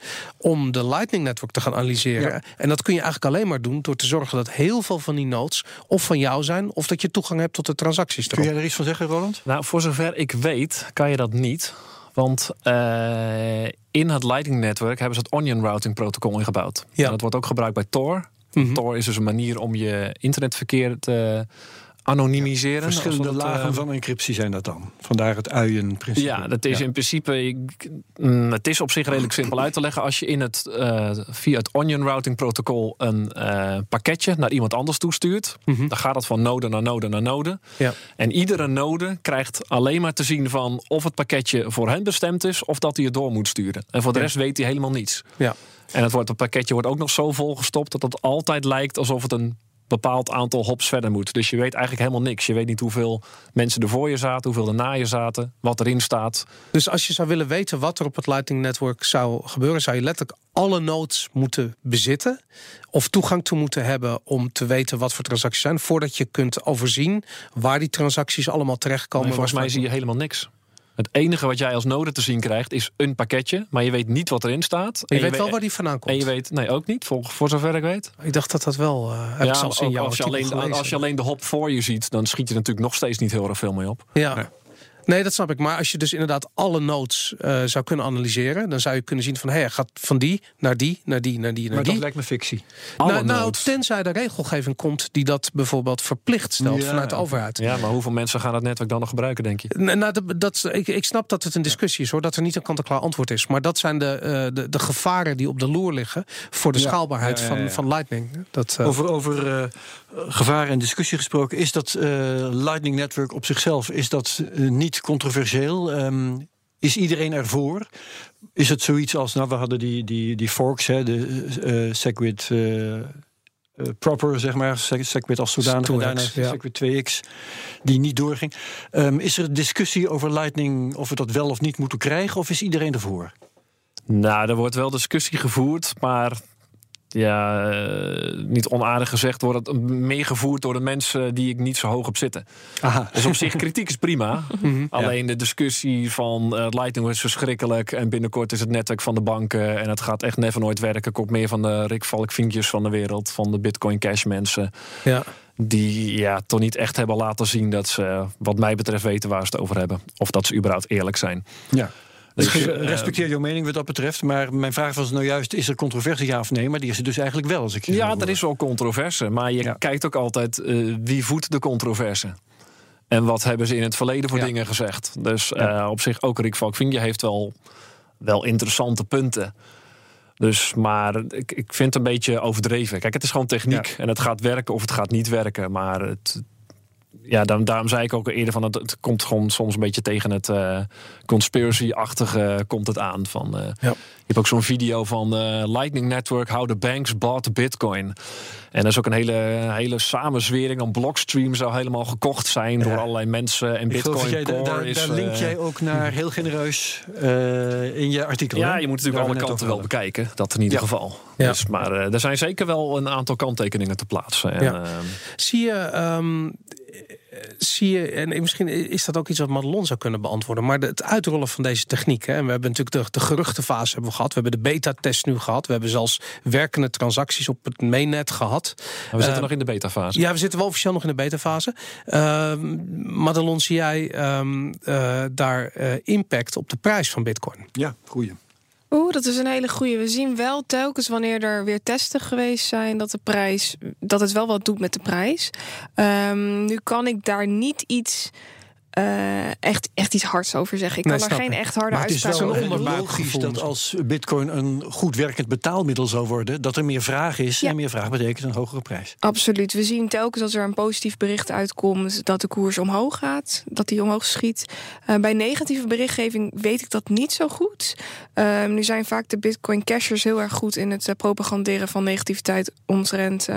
B: om de Lightning Network te gaan analyseren.
A: Ja.
B: En dat kun je eigenlijk alleen maar doen door te zorgen dat heel veel van die nodes of van jou zijn, of dat je toegang hebt tot de transacties.
A: Kun
B: erop.
A: jij er iets van zeggen, Roland?
D: Nou, voor zover ik weet, kan je dat niet. Want eh, in het Lightning Network hebben ze het Onion Routing protocol ingebouwd.
B: Ja.
D: En dat wordt ook gebruikt bij Tor.
B: Mhm.
D: Tor is dus een manier om je internetverkeer te anonimiseren.
A: Verschillende
D: als we dat, eh,
A: lagen van encryptie zijn dat dan. Vandaar het uien-principe.
D: Ja, dat is in principe. ik- mm, het is op zich redelijk simpel uit te leggen. Als je in het, eh, via het Onion Routing protocol een eh, pakketje naar iemand anders toestuurt,
B: Mhm.
D: dan gaat het van node naar node naar node.
B: Ja.
D: En iedere node krijgt alleen maar te zien van of het pakketje voor hen bestemd is of dat hij het door moet sturen. En voor de
B: Ja.
D: rest weet hij helemaal niets.
B: Ja.
D: En het, wordt, het pakketje wordt ook nog zo volgestopt dat het altijd lijkt alsof het een bepaald aantal hops verder moet. Dus je weet eigenlijk helemaal niks. Je weet niet hoeveel mensen er voor je zaten, hoeveel er na je zaten, wat erin staat.
B: Dus als je zou willen weten wat er op het Lightning Network zou gebeuren, zou je letterlijk alle nodes moeten bezitten. Of toegang toe moeten hebben om te weten wat voor transacties zijn. Voordat je kunt overzien waar die transacties allemaal terechtkomen.
D: Maar volgens mij zie je helemaal niks. Het enige wat jij als node te zien krijgt is een pakketje, maar je weet niet wat erin staat.
B: Je
D: En
B: weet wel waar die vandaan
D: En
B: komt.
D: je weet, nee, ook niet, voor, voor zover ik weet.
B: Ik dacht dat dat wel. ik
D: Ja, als, je alleen, als je alleen de hop voor je ziet, dan schiet je natuurlijk nog steeds niet heel erg veel mee op.
B: Ja.
A: Nee.
B: Nee, dat snap ik. Maar als je dus inderdaad alle nodes eh, zou kunnen analyseren, dan zou je kunnen zien van hé, hij gaat van die naar die, naar die, naar die, naar
A: Maar
B: die.
A: dat lijkt me fictie.
D: Alle
B: nou, nou, tenzij er regelgeving komt die dat bijvoorbeeld verplicht stelt
A: Ja,
B: vanuit de overheid.
D: Ja, maar hoeveel mensen gaan dat netwerk dan nog gebruiken, denk je?
B: Nou, dat, dat, ik, ik snap dat het een discussie is hoor, dat er niet een kant-en-klaar antwoord is. Maar dat zijn de, eh, de, de gevaren die op de loer liggen voor de
A: Ja,
B: schaalbaarheid
A: ja, ja, ja.
B: Van, van Lightning. Dat, eh,
A: Over, over eh, gevaren en discussie gesproken, is dat eh, Lightning Network op zichzelf is dat, eh, niet controversieel? Ehm, Is iedereen ervoor? Is het zoiets als, nou, we hadden die, die, die forks, hè, de uh, Segwit uh, proper, zeg maar, Segwit als zodanig, en daarna ja. Segwit 2X, die niet doorging. Um, is er discussie over Lightning, of we dat wel of niet moeten krijgen, of is iedereen ervoor?
D: Nou, er wordt wel discussie gevoerd, maar ja, uh, niet onaardig gezegd, wordt het meer gevoerd door de mensen die ik niet zo hoog op zitten. Aha. Dus op zich, kritiek is prima. Mhm. Alleen de discussie van uh, Lightning is verschrikkelijk en binnenkort is het netwerk van de banken en het gaat echt never nooit werken. Komt meer van de Rick Valkvinkjes van de wereld, van de Bitcoin Cash mensen. Ja. Die ja, toch niet echt hebben laten zien dat ze, wat mij betreft, weten waar ze het over hebben. Of dat ze überhaupt eerlijk zijn.
A: Ja. Dus ik respecteer jouw mening wat dat betreft. Maar mijn vraag was nou juist: is er controverse ja of nee? Maar die is er dus eigenlijk wel. Als ik
D: ja, er is wel controverse. Maar je kijkt ook altijd uh, wie voedt de controverse. En wat hebben ze in het verleden voor dingen gezegd. Dus uh, op zich ook Rick Valkvinje heeft wel, wel interessante punten. Dus, maar ik, ik vind het een beetje overdreven. Kijk, het is gewoon techniek. En het gaat werken of het gaat niet werken. Maar het, ja, daarom, daarom zei ik ook eerder van het, het komt gewoon soms een beetje tegen het uh, conspiracy-achtige komt het aan. Van, uh, ja. Je hebt ook zo'n video van Lightning Network, How the Banks Bought Bitcoin. En dat is ook een hele, hele samenzwering. Een Blockstream zou helemaal gekocht zijn door allerlei mensen. En Bitcoin jij, Core
A: daar,
D: is...
A: Daar link jij ook naar heel genereus in je artikel.
D: Ja, je moet natuurlijk alle kanten wel bekijken. Dat in ieder geval. Ja. Dus, maar er zijn zeker wel een aantal kanttekeningen te plaatsen. En, ehm,
B: Zie je... Um, zie je, en misschien is dat ook iets wat Madelon zou kunnen beantwoorden, maar het uitrollen van deze techniek. Hè, en we hebben natuurlijk de, de geruchtenfase hebben we gehad, we hebben de beta-test nu gehad, we hebben zelfs werkende transacties op het mainnet gehad.
D: Maar we zitten uh, nog in de beta-fase.
B: Ja, we zitten wel officieel nog in de beta-fase. Uh, Madelon, zie jij um, uh, daar uh, impact op de prijs van Bitcoin?
A: Ja, goeie.
C: Oeh, dat is een hele goede. We zien wel telkens wanneer er weer testen geweest zijn dat de prijs dat het wel wat doet met de prijs. Um, nu kan ik daar niet iets uh, echt, echt iets hards over zeggen. Ik kan er geen echt harde uitspraken
A: over doen. Het is wel logisch dat als bitcoin een goed werkend betaalmiddel zou worden... dat er meer vraag is ja. en meer vraag betekent een hogere prijs.
C: Absoluut. We zien telkens als er een positief bericht uitkomt... dat de koers omhoog gaat, dat die omhoog schiet. Uh, bij negatieve berichtgeving weet ik dat niet zo goed. Uh, nu zijn vaak de bitcoin cashers heel erg goed... in het uh, propaganderen van negativiteit omtrent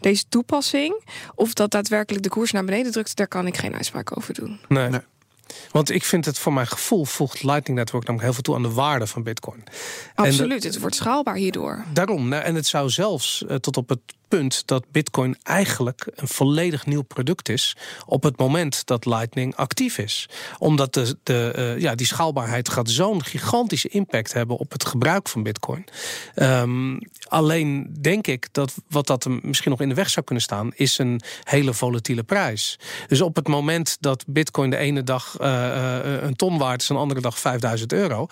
C: deze toepassing. Of dat daadwerkelijk de koers naar beneden drukt... daar kan ik geen uitspraak over doen.
B: Nee. nee. Want ik vind het voor mijn gevoel voegt Lightning Network namelijk heel veel toe aan de waarde van Bitcoin.
C: Absoluut, het wordt schaalbaar hierdoor.
B: Daarom, en het zou zelfs uh, tot op het punt dat Bitcoin eigenlijk een volledig nieuw product is op het moment dat Lightning actief is. Omdat de, de, uh, ja, die schaalbaarheid gaat zo'n gigantische impact hebben op het gebruik van Bitcoin. Um, alleen denk ik dat wat dat misschien nog in de weg zou kunnen staan, is een hele volatiele prijs. Dus op het moment dat Bitcoin de ene dag uh, uh, een ton waard is, en de andere dag 5000 euro,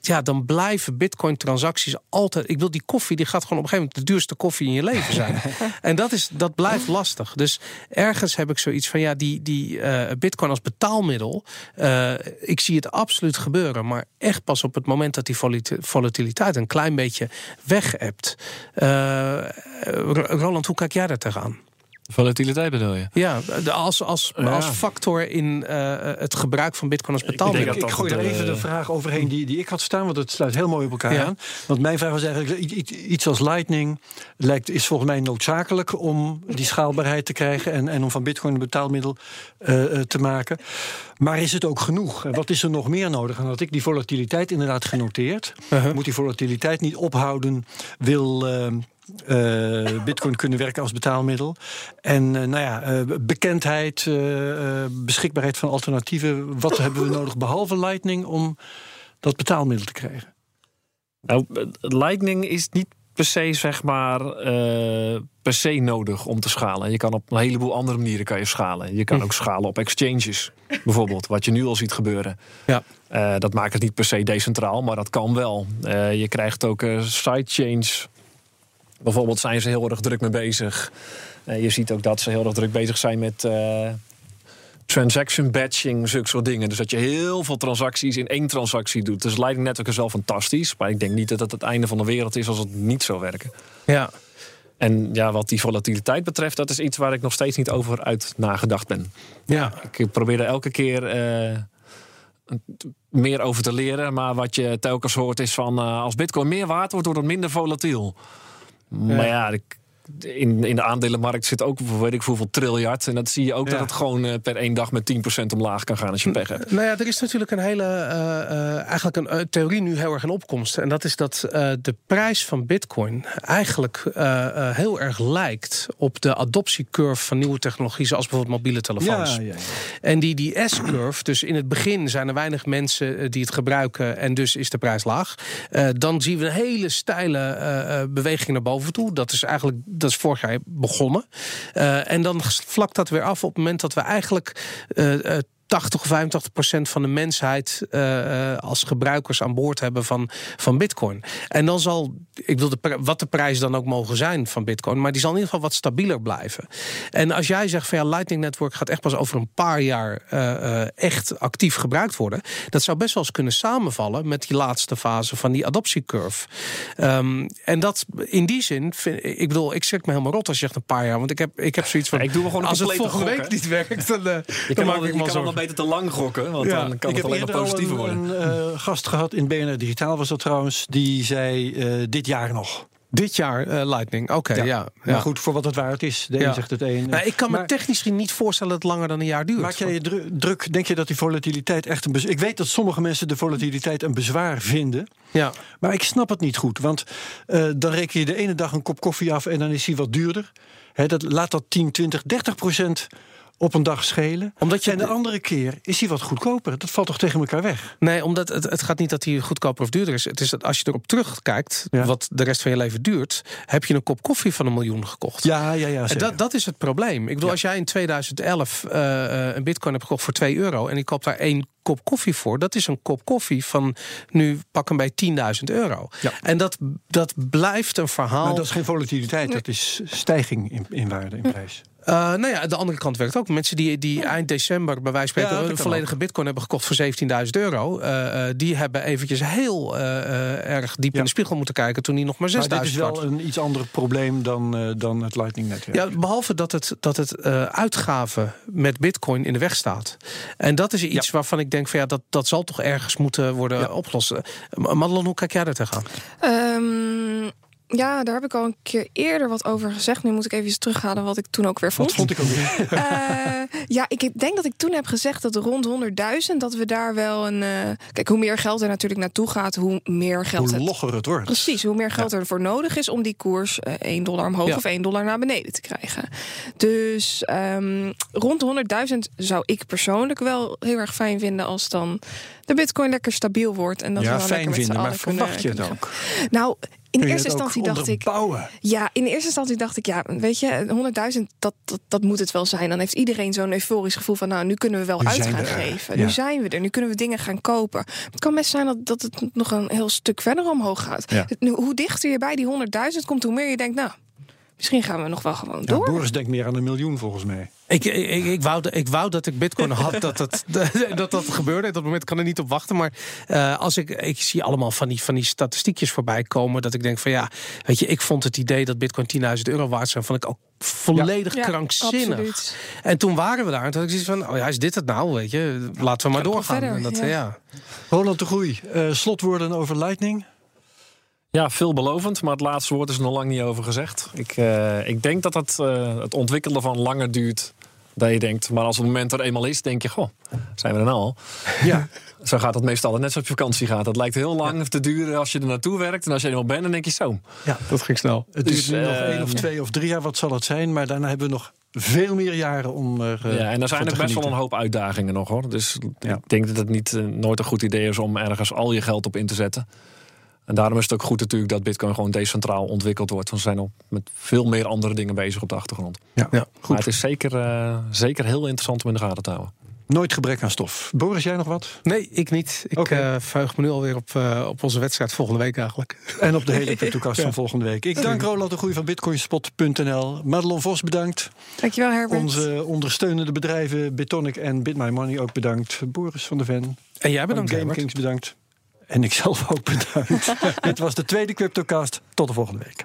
B: ja, dan blijven Bitcoin-transacties altijd. Ik wil die koffie, die gaat gewoon op een gegeven moment de duurste koffie in je leven zijn. en dat, is, dat blijft lastig. Dus ergens heb ik zoiets van, ja, die, die uh, bitcoin als betaalmiddel... Uh, ik zie het absoluut gebeuren, maar echt pas op het moment... dat die volatiliteit een klein beetje weg hebt. Uh, Roland, hoe kijk jij daar tegenaan?
D: Volatiliteit bedoel je?
B: Ja, als, als, als factor in uh, het gebruik van bitcoin als betaalmiddel.
A: Ik, ik, gooi er even de vraag overheen die, die ik had staan, want het sluit heel mooi op elkaar ja. aan. Want mijn vraag was eigenlijk, iets als Lightning lijkt, is volgens mij noodzakelijk om die schaalbaarheid te krijgen en, en om van bitcoin een betaalmiddel uh, te maken. Maar is het ook genoeg? Wat is er nog meer nodig? En had ik die volatiliteit inderdaad genoteerd. Uh -huh. Moet die volatiliteit niet ophouden? Wil... Uh, uh, bitcoin kunnen werken als betaalmiddel. En uh, nou ja, uh, bekendheid, beschikbaarheid van alternatieven. Wat hebben we nodig behalve Lightning om dat betaalmiddel te krijgen?
D: Nou, Lightning is niet per se, zeg maar, per se nodig om te schalen. Je kan op een heleboel andere manieren kan je schalen. Je kan hm. ook schalen op exchanges, bijvoorbeeld, wat je nu al ziet gebeuren. Ja. dat maakt het niet per se decentraal, maar dat kan wel. je krijgt ook sidechains Bijvoorbeeld zijn ze heel erg druk mee bezig. Uh, je ziet ook dat ze heel erg druk bezig zijn met uh, transaction batching, zulke soort dingen. Dus dat je heel veel transacties in één transactie doet. Dus Lightning Network is wel fantastisch. Maar ik denk niet dat het het einde van de wereld is als het niet zou werken.
B: Ja.
D: En ja, wat die volatiliteit betreft, dat is iets waar ik nog steeds niet over uit nagedacht ben. Ja. Ik probeer er elke keer. Uh, meer over te leren. Maar wat je telkens hoort is van eh, als bitcoin meer waard wordt, wordt het minder volatiel. Maar ja, ik, in, in de aandelenmarkt zit ook weet ik hoeveel triljard. En dat zie je ook
A: Ja.
D: dat het gewoon eh, per één dag met 10% omlaag kan gaan als je pech hebt.
B: Nou ja, er is natuurlijk een hele, eh, eh, eigenlijk een theorie nu heel erg in opkomst. En dat is dat de prijs van bitcoin eigenlijk heel erg lijkt op de adoptiecurve van nieuwe technologieën, zoals bijvoorbeeld mobiele telefoons.
A: Ja, ja, ja.
B: En die, die S-curve, dus in het begin zijn er weinig mensen die het gebruiken en dus is de prijs laag. Dan zien we een hele steile beweging naar boven toe. Dat is eigenlijk dat is vorig jaar begonnen. Eh, en dan vlakt dat weer af op het moment dat we eigenlijk eh, eh, 80 of 85 procent van de mensheid eh, eh, als gebruikers aan boord hebben van, van Bitcoin. En dan zal, ik wil de, wat de prijs dan ook mogen zijn van Bitcoin, maar die zal in ieder geval wat stabieler blijven. En als jij zegt van ja, Lightning Network gaat echt pas over een paar jaar eh, echt actief gebruikt worden, dat zou best wel eens kunnen samenvallen met die laatste fase van die adoptiecurve. Ehm, en dat in die zin, vind, ik bedoel, ik schrik me helemaal rot als je zegt een paar jaar, want ik heb, ik heb zoiets van.
D: Ja, ik doe gewoon
B: als het volgende
D: gok,
B: week niet werkt, dan,
D: Je
B: dan maak ik me
D: wel beter te lang gokken, want
B: Ja,
D: dan kan
A: ik
D: het
A: heb
D: alleen maar positiever worden.
A: een eh, gast gehad in BNR Digitaal, was dat trouwens. Die zei eh, dit jaar nog.
B: Dit jaar eh, Lightning, oké, ja. ja,
A: Maar goed, voor wat het waard is. De
B: Ja.
A: een zegt het een.
B: Nou, ik kan me technisch niet voorstellen dat het langer dan een jaar duurt.
A: Maak jij je dru- druk? Denk je dat die volatiliteit echt een bezwaar... Ik weet dat sommige mensen de volatiliteit een bezwaar vinden.
B: Ja.
A: Maar ik snap het niet goed. Want eh, dan reken je de ene dag een kop koffie af en dan is hij wat duurder. Hè, dat, laat dat 10, 20, 30 procent op een dag schelen.
B: Omdat je
A: en de andere keer is hij wat goedkoper. Dat valt toch tegen elkaar weg?
B: Nee, omdat het, het gaat niet dat hij goedkoper of duurder is. Het is dat als je erop terugkijkt,
A: Ja.
B: wat de rest van je leven duurt, heb je een kop koffie van een miljoen gekocht.
A: Ja, ja, ja.
B: En
A: zeker.
B: dat, dat is het probleem. Ik bedoel, als jij in 2011 eh, een bitcoin hebt gekocht voor 2 euro en ik koop daar één kop koffie voor, dat is een kop koffie van nu pak hem bij 10.000 euro.
A: Ja.
B: En dat, dat blijft een verhaal.
A: Maar dat is geen volatiliteit, dat is stijging in, in waarde, in prijs.
B: Eh, nou ja, de andere kant werkt ook. Mensen die, die eind december bij wijze van
A: Ja,
B: spreken
A: dat
B: een volledige
A: ook.
B: bitcoin hebben gekocht voor 17.000 euro. eh, eh, die hebben eventjes heel eh, eh, erg diep
A: Ja.
B: in de spiegel moeten kijken toen die nog maar 6.000
A: Maar dit is wel
B: was.
A: een iets ander probleem dan, eh, dan het Lightning-netwerk.
B: Ja, behalve dat het, dat het eh, uitgaven met bitcoin in de weg staat. En dat is iets waarvan ik denk van ja, dat, dat zal toch ergens moeten worden
A: Ja.
B: opgelost. Madelon, hoe kijk jij daar tegenaan?
C: Ehm, ja, daar heb ik al een keer eerder wat over gezegd. Nu moet ik even terughalen wat ik toen ook weer vond.
A: Dat vond ik ook weer.
C: Eh, ja, ik denk dat ik toen heb gezegd dat rond 100.000 dat we daar wel een. eh, kijk, hoe meer geld er natuurlijk naartoe gaat, hoe meer geld
A: Hoe
C: het.
A: logger het wordt.
C: Precies, hoe meer geld er voor nodig is om die koers eh 1 dollar omhoog
B: Ja.
C: of 1 dollar naar beneden te krijgen. Dus ehm, rond de 100.000 zou ik persoonlijk wel heel erg fijn vinden als dan de bitcoin lekker stabiel wordt. En dat we
A: ja,
C: dan
A: fijn
C: lekker met
A: vinden, maar verwacht je het ook?
C: Nou, in
A: Kun
C: eerste instantie dacht ik. Ja, in eerste instantie dacht ik, ja, weet je, 100.000, dat, dat, dat moet het wel zijn. Dan heeft iedereen zo'n euforisch gevoel van, nou, nu kunnen we wel
A: Nu
C: uit gaan
A: er,
C: geven.
A: ja.
C: Nu zijn we er, nu kunnen we dingen gaan kopen. Het kan best zijn dat, dat het nog een heel stuk verder omhoog gaat.
A: Ja.
C: Hoe dichter je bij die 100.000 komt, hoe meer je denkt, nou, misschien gaan we nog wel gewoon
A: Ja,
C: door.
A: Boris denkt meer aan een miljoen volgens mij.
B: Ik, ik, ik, wou, dat- ik wou dat ik bitcoin had, dat dat, dat dat gebeurde. Op dat moment kan er niet op wachten. Maar eh, als ik, ik zie allemaal van die, van die statistiekjes voorbij komen... dat ik denk van ja, weet je, ik vond het idee dat bitcoin 10.000 euro waard zijn... vond ik ook volledig
C: Ja,
B: krankzinnig. En toen waren we daar en toen had ik zoiets van... oh ja, is dit het nou, weet je? Laten we maar doorgaan.
C: verder,
B: en dat,
C: ja.
B: ja.
A: Roland de Groei, eh, slotwoorden over Lightning.
D: Ja, veelbelovend, maar het laatste woord is er nog lang niet over gezegd. Ik, eh, ik denk dat het, eh, het ontwikkelen van langer duurt dan je denkt. Maar als het moment er eenmaal is, denk je, goh, zijn we er nou al?
A: Ja,
D: Zo gaat het meestal, net zoals op vakantie gaat. Het lijkt heel lang te duren als je er naartoe werkt. En als je er eenmaal bent, dan denk je zo.
B: dat ging snel.
A: het
D: Dus,
A: is nu nog
D: eh,
A: één of twee of drie jaar, wat zal het zijn? Maar daarna hebben we nog veel meer jaren om er eh,
D: ja, en er zijn
A: te
D: best wel een hoop uitdagingen nog hoor. Dus
A: Ja.
D: ik denk dat het niet, nooit een goed idee is om ergens al je geld op in te zetten. En daarom is het ook goed natuurlijk dat Bitcoin gewoon decentraal ontwikkeld wordt. Want we zijn al met veel meer andere dingen bezig op de achtergrond.
A: Ja,
B: Ja,
D: Maar het is zeker, eh, zeker heel interessant om in de gaten te houden.
A: Nooit gebrek aan stof. Boris, jij nog wat?
B: Nee, ik niet. Ik
A: Oké.
B: eh, verheug me nu alweer op, eh, op onze wedstrijd volgende week eigenlijk.
A: En op de hele CryptoCast van volgende week. Ik dank Roland de Groei van bitcoinspot.nl. Madelon Vos bedankt.
C: Dankjewel, Herbert.
A: Onze ondersteunende bedrijven Bitonic en BitMyMoney ook bedankt. Boris van der Ven.
B: En jij bedankt,
A: Game
B: Herbert.
A: Kings bedankt. En ik zelf ook bedankt. Dit was de tweede CryptoCast. Tot de volgende week.